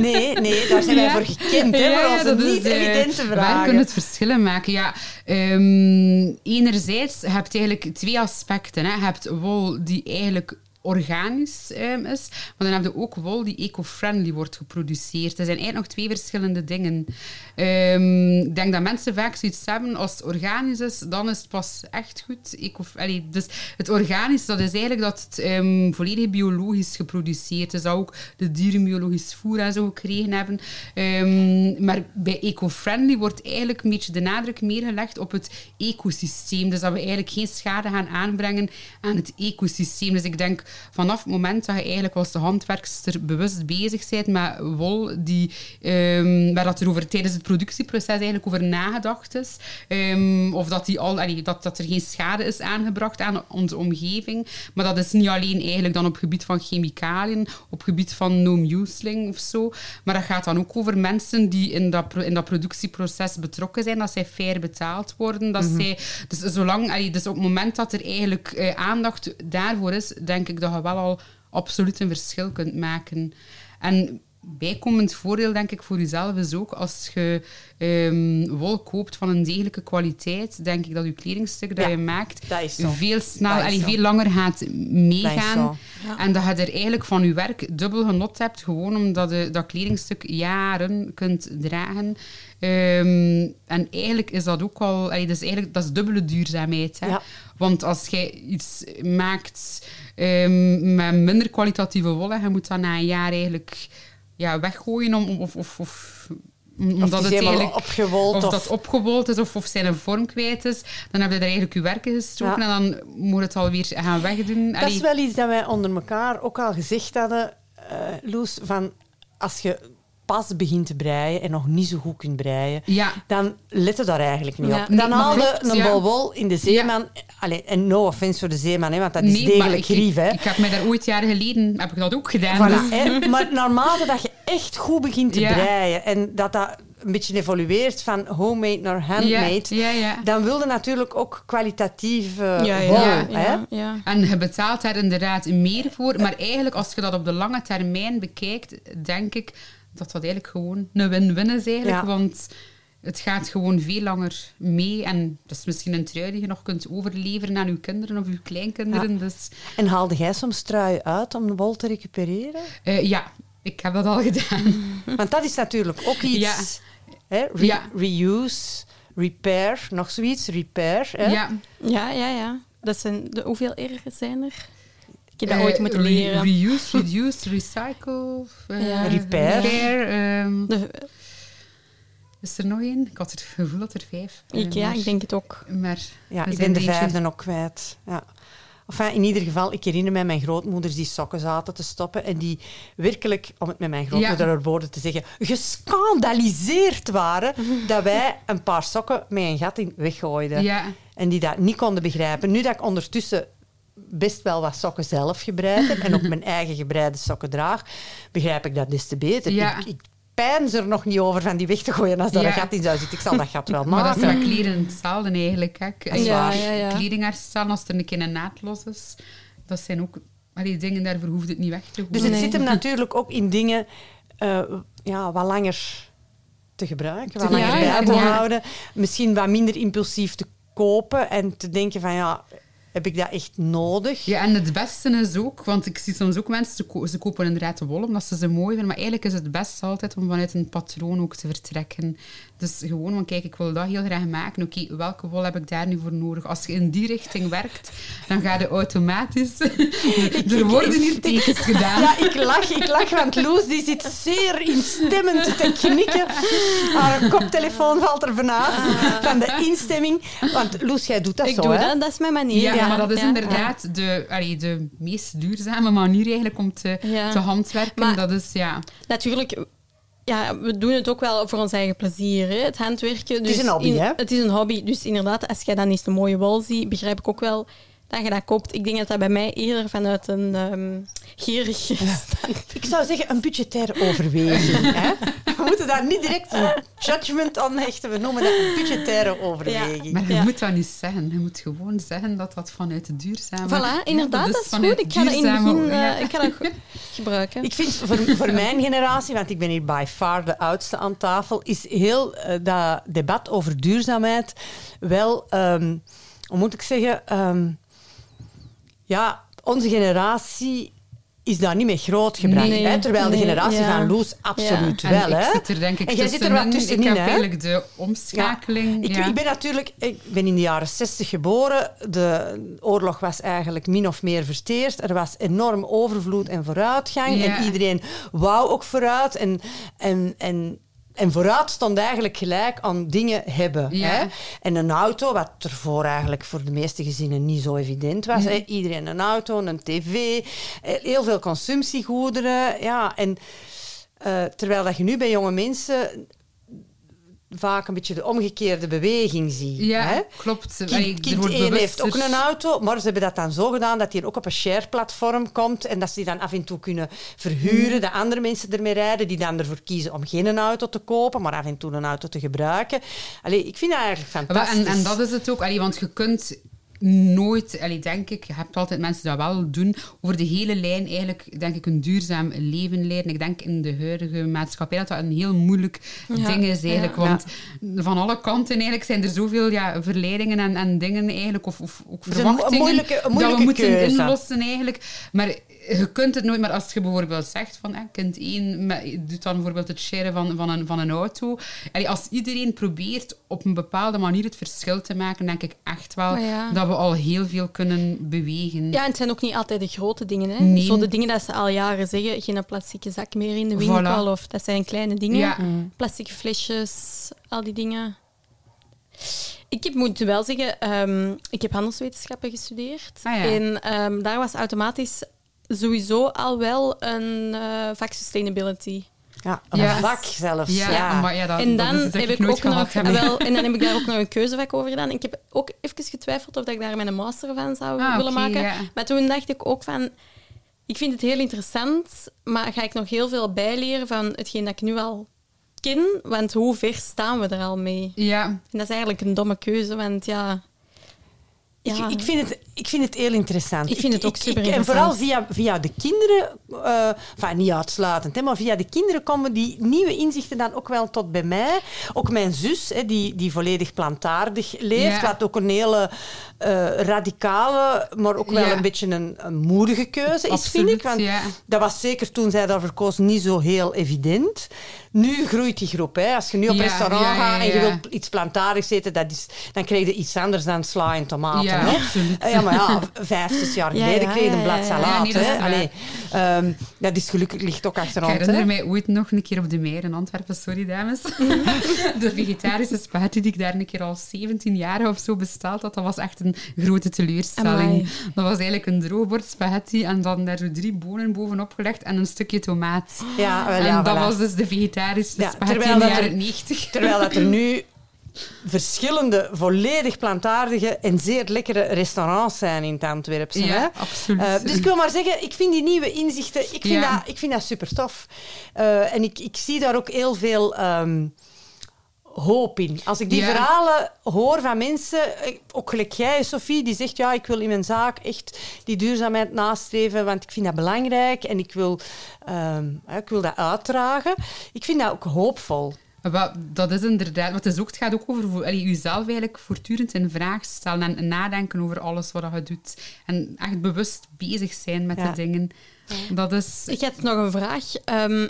Speaker 2: Nee, nee, daar zijn wij
Speaker 3: Ja.
Speaker 2: voor gekend, hè, onze
Speaker 3: dat is,
Speaker 2: niet
Speaker 3: eh,
Speaker 2: evidente
Speaker 3: Waar
Speaker 2: vragen.
Speaker 3: kunnen het verschillen maken? Ja, ehm, enerzijds heb je eigenlijk twee aspecten. Hè. Je hebt wol die eigenlijk organisch ehm, is, maar dan heb je ook wol die eco-friendly wordt geproduceerd. Er zijn eigenlijk nog twee verschillende dingen. Ehm, ik denk dat mensen vaak zoiets hebben, als het organisch is, dan is het pas echt goed. Eco allee, dus het organisch, dat is eigenlijk dat het ehm, volledig biologisch geproduceerd is. Dat ook de dieren biologisch voer en zo gekregen hebben. Maar bij eco-friendly wordt eigenlijk een beetje de nadruk meer gelegd op het ecosysteem. Dus dat we eigenlijk geen schade gaan aanbrengen aan het ecosysteem. Dus ik denk vanaf het moment dat je eigenlijk als de handwerkster bewust bezig bent met wol, die, ehm, waar dat er over tijdens het productieproces eigenlijk over nagedacht is, ehm, of dat, die al, allee, dat, dat er geen schade is aangebracht aan onze omgeving. Maar dat is niet alleen eigenlijk dan op gebied van chemicaliën, op gebied van no-museling of zo, maar dat gaat dan ook over mensen die in dat, in dat productieproces betrokken zijn, dat zij fair betaald worden, dat zij, dus zolang, allee, dus op het moment dat er eigenlijk eh, aandacht daarvoor is, denk ik dat dat je wel al absoluut een verschil kunt maken. En bijkomend voordeel, denk ik, voor jezelf is ook als je ehm, wol koopt van een degelijke kwaliteit, denk ik dat je kledingstuk dat
Speaker 2: Ja,
Speaker 3: je maakt
Speaker 2: dat is zo.
Speaker 3: veel snel,
Speaker 2: Dat is
Speaker 3: allee,
Speaker 2: zo.
Speaker 3: veel langer gaat meegaan. En dat je er eigenlijk van je werk dubbel genot hebt, gewoon omdat je dat kledingstuk jaren kunt dragen. Ehm, en eigenlijk is dat ook al, allee, dat is eigenlijk dat is dubbele duurzaamheid. Hè?
Speaker 2: Ja.
Speaker 3: Want als jij iets maakt ehm, met minder kwalitatieve wol, en je moet dat na een jaar eigenlijk ja, weggooien om, of, of, of om-
Speaker 2: Of
Speaker 3: omdat
Speaker 2: het
Speaker 3: eigenlijk
Speaker 2: opgewold.
Speaker 3: of
Speaker 2: Of,
Speaker 3: dat opgewold is of, of zijn een vorm kwijt is, dan heb je er eigenlijk je werken gestoken
Speaker 2: Ja.
Speaker 3: en dan moet het alweer gaan wegdoen.
Speaker 2: Dat is wel iets dat wij onder elkaar ook al gezegd hadden, eh, Loes. Van als je pas begint te breien en nog niet zo goed kunt breien,
Speaker 3: Ja,
Speaker 2: dan let je daar eigenlijk niet
Speaker 1: Ja.
Speaker 2: op.
Speaker 3: Nee,
Speaker 2: Dan
Speaker 3: maar
Speaker 2: haal je
Speaker 3: klopt,
Speaker 2: een
Speaker 3: ja.
Speaker 2: in de zeeman. Allee, en no offense voor de zeeman, hè, want dat is
Speaker 3: nee,
Speaker 2: degelijk
Speaker 3: ik,
Speaker 2: grief. Hè.
Speaker 3: ik heb mij daar ooit jaren geleden heb ik dat ook gedaan.
Speaker 2: Voilà,
Speaker 3: dus-
Speaker 2: hè. Maar naarmate dat je echt goed begint te breien en dat dat een beetje evolueert van homemade naar handmade,
Speaker 3: Ja, ja, ja.
Speaker 2: dan wil je natuurlijk ook kwalitatief
Speaker 1: ja, ja.
Speaker 3: En je betaalt daar inderdaad meer voor. Maar eigenlijk, als je dat op de lange termijn bekijkt, denk ik dat dat eigenlijk gewoon een win-win is eigenlijk.
Speaker 2: Ja.
Speaker 3: Want het gaat gewoon veel langer mee. En dat is misschien een trui die je nog kunt overleveren aan je kinderen of je kleinkinderen. Dus
Speaker 2: En haalde jij soms truien uit om de wol te recupereren?
Speaker 3: eh, ja, ik heb dat al [laughs] gedaan.
Speaker 2: Want dat is natuurlijk ook iets. Hè? Re-
Speaker 3: Ja.
Speaker 2: Reuse, repair, nog zoiets. Repair. Hè?
Speaker 3: Ja.
Speaker 1: Ja, ja, ja. Dat zijn de, hoeveel erger zijn er? Ik heb dat
Speaker 3: Eh,
Speaker 1: ooit moeten
Speaker 3: re-
Speaker 1: leren.
Speaker 3: reuse, reduce, recycle. eh,
Speaker 1: Ja.
Speaker 2: Repair.
Speaker 3: ehm,
Speaker 1: De-
Speaker 3: is er nog één? Ik had het gevoel dat er vijf eh,
Speaker 1: ik, ja,
Speaker 3: maar-
Speaker 1: ik denk het ook.
Speaker 3: Maar
Speaker 2: Ja, ik ben de
Speaker 3: er
Speaker 2: vijfde ook kwijt. Ja. Enfin, in ieder geval, ik herinner me mijn grootmoeders die sokken zaten te stoppen en die werkelijk, om het met mijn grootmoeder
Speaker 3: Ja.
Speaker 2: woorden te zeggen, gescandaliseerd waren dat wij een paar sokken met een gat in weggooiden.
Speaker 3: Ja,
Speaker 2: En die dat niet konden begrijpen. Nu dat ik ondertussen best wel wat sokken zelf gebreid heb en ook mijn eigen gebreide sokken draag, begrijp ik dat des te beter.
Speaker 3: Ja.
Speaker 2: Ik, ik pijns er nog niet over van die weg te gooien als daar
Speaker 3: Ja.
Speaker 2: een gat in zou zitten. Ik zal dat gat wel
Speaker 3: maar dat
Speaker 2: maken.
Speaker 3: is met kleren hetzelfde eigenlijk. Hè. Als.
Speaker 1: Ja, ja, ja.
Speaker 3: als er een keer een naad los is, dat zijn ook allee, dingen, daarvoor hoeft het niet weg te gooien.
Speaker 2: Dus het
Speaker 1: Nee.
Speaker 2: zit hem natuurlijk ook in dingen eh, ja, wat langer te gebruiken, wat langer bij te
Speaker 3: ja.
Speaker 2: houden. Misschien wat minder impulsief te kopen en te denken van ja, heb ik dat echt nodig?
Speaker 3: Ja, en het beste is ook, want ik zie soms ook mensen, ze, ko- ze kopen inderdaad de wol omdat ze ze mooi vinden, maar eigenlijk is het beste altijd om vanuit een patroon ook te vertrekken. Dus gewoon van, kijk, ik wil dat heel graag maken. Oké, welke wol heb ik daar nu voor nodig? Als je in die richting werkt, dan ga je automatisch... [laughs] er worden hier tekens gedaan.
Speaker 2: Ja, ik lach, ik lach, want Loes die zit zeer instemmend te knikken. Haar koptelefoon valt er vanaf van de instemming. Want Loes, jij doet dat
Speaker 1: ik
Speaker 2: zo,
Speaker 1: doe
Speaker 2: hè?
Speaker 1: dat, dat is mijn manier.
Speaker 3: Ja,
Speaker 1: Ja,
Speaker 3: maar dat is
Speaker 1: ja.
Speaker 3: inderdaad de, allee, de meest duurzame manier eigenlijk om te,
Speaker 1: Ja.
Speaker 3: te handwerken.
Speaker 1: Maar-
Speaker 3: dat is, ja...
Speaker 1: Natuurlijk, ja, we doen het ook wel voor ons eigen plezier, hè, het handwerken. Dus
Speaker 2: is een hobby,
Speaker 1: in-
Speaker 2: hè?
Speaker 1: Het is een hobby. Dus inderdaad, als jij dan eens een mooie wol ziet, begrijp ik ook wel dat je dat koopt. Ik denk dat dat bij mij eerder vanuit een ehm gierig
Speaker 2: Ik zou zeggen, een budgettaire overweging. [laughs] Hè? We moeten daar niet direct een judgment aan hechten. We noemen dat een budgettaire overweging.
Speaker 3: Maar je
Speaker 1: Ja.
Speaker 3: moet dat niet zeggen. Je moet gewoon zeggen dat dat vanuit de duurzame...
Speaker 1: Voilà, inderdaad, dat is, goed. Ik ga dat in het
Speaker 3: duurzame-
Speaker 1: begin eh,
Speaker 3: ja.
Speaker 1: ik ga dat goed [laughs] gebruiken.
Speaker 2: Ik vind voor, voor mijn generatie, want ik ben hier by far de oudste aan tafel, is heel eh, dat debat over duurzaamheid wel, ehm, hoe moet ik zeggen, ehm, ja, onze generatie is daar niet mee grootgebracht.
Speaker 1: Nee,
Speaker 2: hè? Terwijl de generatie
Speaker 1: ja.
Speaker 2: van Loes absoluut
Speaker 3: En
Speaker 2: wel.
Speaker 3: ik
Speaker 2: hè?
Speaker 3: zit er denk ik
Speaker 2: En jij zit er wat
Speaker 3: tussenin.
Speaker 2: tussenin,
Speaker 3: Ik heb
Speaker 2: hè?
Speaker 3: eigenlijk de omschakeling.
Speaker 2: Ik,
Speaker 3: ja.
Speaker 2: ik ben natuurlijk ik ben in de jaren 60 geboren. De oorlog was eigenlijk min of meer verteerd. Er was enorm overvloed en vooruitgang.
Speaker 3: Ja.
Speaker 2: En iedereen wou ook vooruit. En, en, en, en vooruit stond eigenlijk gelijk aan dingen hebben.
Speaker 3: Ja.
Speaker 2: Hè? En een auto, wat ervoor eigenlijk voor de meeste gezinnen niet zo evident was. Hè? Iedereen een auto, een tv, eh, heel veel consumptiegoederen. Ja, en eh, terwijl dat je nu bij jonge mensen vaak een beetje de omgekeerde beweging ziet.
Speaker 3: Ja,
Speaker 2: hè?
Speaker 3: klopt.
Speaker 2: Kind,
Speaker 3: er
Speaker 2: kind
Speaker 3: wordt
Speaker 2: 1 heeft ook een auto, maar ze hebben dat dan zo gedaan dat hij ook op een share-platform komt en dat ze die dan af en toe kunnen verhuren, dat andere mensen ermee rijden, die dan ervoor kiezen om geen auto te kopen, maar af en toe een auto te gebruiken. Allee, ik vind dat eigenlijk fantastisch.
Speaker 3: En, en dat is het ook, allee, want je kunt nooit, allee, denk ik, je hebt altijd mensen die dat wel doen, over de hele lijn eigenlijk, denk ik, een duurzaam leven leiden. Ik denk in de huidige maatschappij dat dat een heel moeilijk
Speaker 1: Ja.
Speaker 3: ding is eigenlijk,
Speaker 1: Ja.
Speaker 3: want van alle kanten eigenlijk zijn er zoveel ja, verleidingen en, en dingen eigenlijk, of, of ook
Speaker 2: is een een
Speaker 3: verwachtingen
Speaker 2: moeilijke-
Speaker 3: dat we moeten
Speaker 2: keuze.
Speaker 3: inlossen eigenlijk. Maar je kunt het nooit, maar als je bijvoorbeeld zegt van, hè, kind 1 doet dan bijvoorbeeld het sharen van, van, een, van een auto. Allee, als iedereen probeert op een bepaalde manier het verschil te maken, denk ik echt wel
Speaker 1: Maar ja.
Speaker 3: Dat we al heel veel kunnen bewegen.
Speaker 1: Ja, en het zijn ook niet altijd de grote dingen. Hè?
Speaker 3: Nee.
Speaker 1: Zo de dingen dat ze al jaren zeggen, geen plastieke zak meer in de winkel.
Speaker 3: Voilà.
Speaker 1: Of dat zijn kleine dingen.
Speaker 3: Ja.
Speaker 1: Plastic flesjes, al die dingen. Ik heb, moet wel zeggen, ehm, ik heb handelswetenschappen gestudeerd.
Speaker 3: Ah, ja.
Speaker 1: En ehm, daar was automatisch sowieso al wel een eh, vak sustainability.
Speaker 2: Ja, een
Speaker 3: Ja.
Speaker 2: vak zelfs.
Speaker 3: Ja,
Speaker 2: Ja,
Speaker 3: maar ja, dat,
Speaker 1: en dan
Speaker 3: dat
Speaker 1: heb
Speaker 3: ik
Speaker 1: ook nog, wel, en dan heb ik daar ook nog een keuzevak over gedaan. Ik heb ook even getwijfeld of dat ik daar mijn master van zou
Speaker 3: Ah,
Speaker 1: willen maken.
Speaker 3: ja.
Speaker 1: Maar toen dacht ik ook van, ik vind het heel interessant, maar ga ik nog heel veel bijleren van hetgeen dat ik nu al ken? Want hoe ver staan we er al mee?
Speaker 3: Ja,
Speaker 1: En dat is eigenlijk een domme keuze, want ja... ja.
Speaker 2: Ik, ik, vind het, ik vind het heel interessant.
Speaker 1: Ik vind het ook super
Speaker 2: En vooral
Speaker 1: interessant.
Speaker 2: via, via de kinderen, enfin, niet uitsluitend, hè, maar via de kinderen komen die nieuwe inzichten dan ook wel tot bij mij. Ook mijn zus, hè, die, die volledig plantaardig leeft,
Speaker 3: Ja.
Speaker 2: wat ook een hele eh, radicale, maar ook wel
Speaker 3: Ja.
Speaker 2: een beetje een, een moedige keuze is, vind ik. Want
Speaker 3: ja.
Speaker 2: dat was zeker toen zij daarvoor koos niet zo heel evident. Nu groeit die groep. Hè. Als je nu op
Speaker 3: Ja,
Speaker 2: restaurant
Speaker 3: ja,
Speaker 2: gaat en je wilt iets plantaardigs eten, dat is, dan krijg je iets anders dan sla en tomaten.
Speaker 3: Ja,
Speaker 2: hè.
Speaker 3: absoluut.
Speaker 2: Eh, Ja, maar ja, vijf, zes jaar
Speaker 1: Ja,
Speaker 2: geleden kreeg je een blad salade.
Speaker 3: Dat is.
Speaker 2: Allee, ehm, dat is gelukkig ligt ook achter
Speaker 3: Ik herinner mij ooit nog een keer op de meer in Antwerpen, sorry dames, [laughs] de vegetarische spaghetti die ik daar een keer al 17 jaar of zo besteld had, dat was echt een grote teleurstelling.
Speaker 1: Amai.
Speaker 3: Dat was eigenlijk een droogbord spaghetti en dan daar zo drie bonen bovenop gelegd en een stukje tomaat.
Speaker 2: Ja, wel,
Speaker 3: en dat
Speaker 2: voilà.
Speaker 3: was dus de vegetarische
Speaker 2: Ja, terwijl
Speaker 3: in de
Speaker 2: dat er-
Speaker 3: jaren 90.
Speaker 2: Terwijl dat er [laughs] nu verschillende, volledig plantaardige en zeer lekkere restaurants zijn in het Antwerpse. hè.
Speaker 3: Ja, absoluut.
Speaker 2: Eh, dus ik wil maar zeggen, ik vind die nieuwe inzichten, ik vind,
Speaker 3: Ja.
Speaker 2: dat, ik vind dat super tof. Eh, en ik, ik zie daar ook heel veel ehm, hoop in. Als ik die
Speaker 3: Ja.
Speaker 2: verhalen hoor van mensen, ook gelijk jij, Sophie, die zegt, ja, ik wil in mijn zaak echt die duurzaamheid nastreven, want ik vind dat belangrijk en ik wil, ehm, ik wil dat uitdragen. Ik vind dat ook hoopvol.
Speaker 3: Dat is inderdaad, want het, is ook, het gaat ook over jezelf eigenlijk voortdurend in vraag stellen en nadenken over alles wat je doet. En echt bewust bezig zijn met
Speaker 2: Ja.
Speaker 3: de dingen. Dat is...
Speaker 1: Ik had nog een vraag. ehm,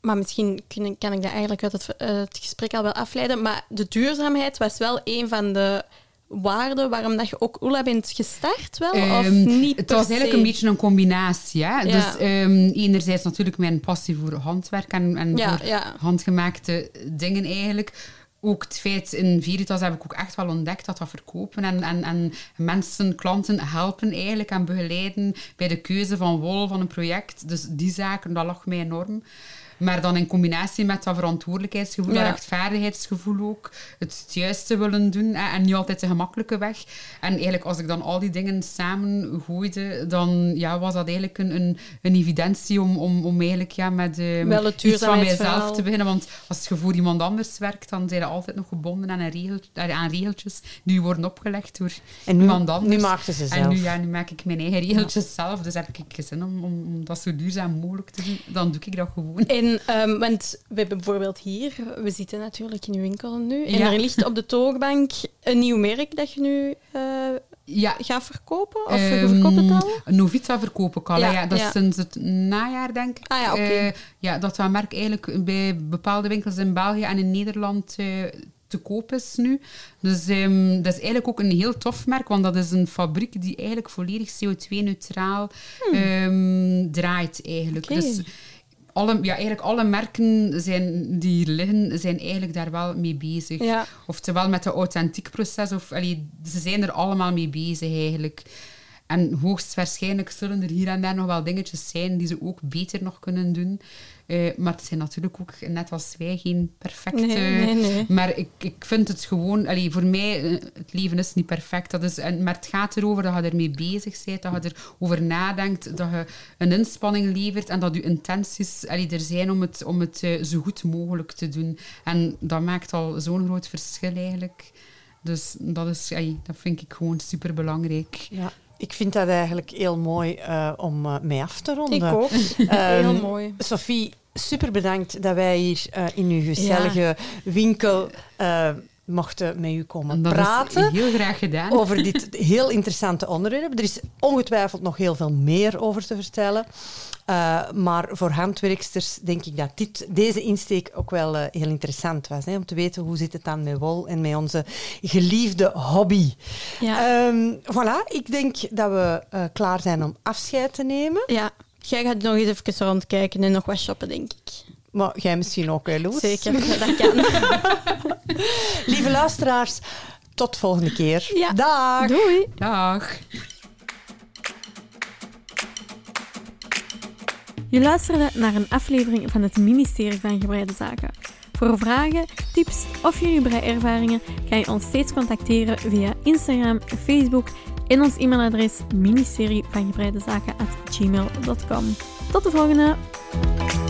Speaker 1: maar misschien kun- kan ik dat eigenlijk uit het, het gesprek al wel afleiden. Maar de duurzaamheid was wel een van de waarden waarom dat je ook Oela bent gestart, wel? of
Speaker 3: Ehm,
Speaker 1: niet
Speaker 3: het was eigenlijk een beetje een combinatie. Hè?
Speaker 1: Ja.
Speaker 3: Dus ehm, enerzijds natuurlijk mijn passie voor handwerk en, en
Speaker 1: Ja,
Speaker 3: voor
Speaker 1: ja.
Speaker 3: handgemaakte dingen eigenlijk. Ook het feit, in Veritas heb ik ook echt wel ontdekt dat dat verkopen en, en, en mensen, klanten helpen eigenlijk en begeleiden bij de keuze van wol, van een project. Dus die zaken, dat lag mij enorm. Maar dan in combinatie met dat verantwoordelijkheidsgevoel,
Speaker 1: Ja.
Speaker 3: dat rechtvaardigheidsgevoel ook, het juiste willen doen hè, en niet altijd de gemakkelijke weg. En eigenlijk als ik dan al die dingen samen gooide, dan ja, was dat eigenlijk een, een, een evidentie om, om, om eigenlijk ja, met eh, iets van mijzelf te beginnen. Want als je voor iemand anders werkt, dan zijn je altijd nog gebonden aan, een regel, aan regeltjes die je worden opgelegd door
Speaker 2: En nu,
Speaker 3: iemand anders.
Speaker 2: nu maakte ze zelf.
Speaker 3: En nu, ja, nu maak ik mijn eigen regeltjes zelf, dus heb ik zin om, om, om dat zo duurzaam mogelijk te doen. Dan doe ik dat gewoon.
Speaker 1: En, ehm, want we hebben bijvoorbeeld hier, we zitten natuurlijk in uw winkel nu, en
Speaker 3: Ja.
Speaker 1: er ligt op de toogbank een nieuw merk dat je nu eh,
Speaker 3: Ja,
Speaker 1: gaat verkopen? Of je
Speaker 3: Ehm,
Speaker 1: verkoopt het al?
Speaker 3: Novita verkoop ik al.
Speaker 1: Ja,
Speaker 3: dat is sinds het najaar, denk ik.
Speaker 1: Ah ja.
Speaker 3: Eh, ja, dat dat merk eigenlijk bij bepaalde winkels in België en in Nederland eh, te koop is nu. Dus ehm, dat is eigenlijk ook een heel tof merk, want dat is een fabriek die eigenlijk volledig CO2-neutraal ehm, draait eigenlijk.
Speaker 1: Hmm.
Speaker 3: Dus alle, ja, eigenlijk alle merken zijn, die hier liggen, zijn eigenlijk daar wel mee bezig.
Speaker 1: Ja.
Speaker 3: Oftewel met het authentiek proces. Of, allee, ze zijn er allemaal mee bezig eigenlijk. En hoogstwaarschijnlijk zullen er hier en daar nog wel dingetjes zijn die ze ook beter nog kunnen doen. Eh, maar het zijn natuurlijk ook, net als wij, geen perfecte...
Speaker 1: Nee, nee, nee.
Speaker 3: Maar ik, ik vind het gewoon... Allee, voor mij, eh, het leven is niet perfect. Dat is, en, maar het gaat erover dat je ermee bezig bent, dat je erover nadenkt, dat je een inspanning levert en dat je intenties allee, er zijn om het, om het eh, zo goed mogelijk te doen. En dat maakt al zo'n groot verschil eigenlijk. Dus dat, is, dat vind ik gewoon super belangrijk.
Speaker 2: Ja. Ik vind dat eigenlijk heel mooi uh, om uh, mee af te ronden.
Speaker 1: Ik ook. Um, [laughs] [laughs] heel mooi.
Speaker 2: Sophie, super bedankt dat wij hier uh, in uw gezellige ja. winkel mochten met u komen
Speaker 3: dat
Speaker 2: praten.
Speaker 3: heel graag gedaan.
Speaker 2: Over dit [laughs] heel interessante onderwerp. Er is ongetwijfeld nog heel veel meer over te vertellen. Uh, maar voor handwerksters denk ik dat dit, deze insteek ook wel uh, heel interessant was. Hè, om te weten hoe zit het dan met wol en met onze geliefde hobby.
Speaker 1: Ja.
Speaker 2: Um, voilà, ik denk dat we uh, klaar zijn om afscheid te nemen.
Speaker 1: Ja, jij gaat nog eens even rondkijken en nog wat shoppen, denk ik.
Speaker 2: Maar jij misschien ook, hè, Loes?
Speaker 1: Zeker, dat kan. [laughs]
Speaker 2: Lieve luisteraars, tot volgende keer.
Speaker 1: Ja.
Speaker 2: Dag.
Speaker 1: Doei.
Speaker 3: Dag.
Speaker 1: Je luisterde naar een aflevering van het ministerie van Gebreide Zaken. Voor vragen, tips of jullie breiervaringen kan je ons steeds contacteren via Instagram, Facebook en ons e-mailadres ministerie van Gebreide Zaken at gmail.com. Tot de volgende!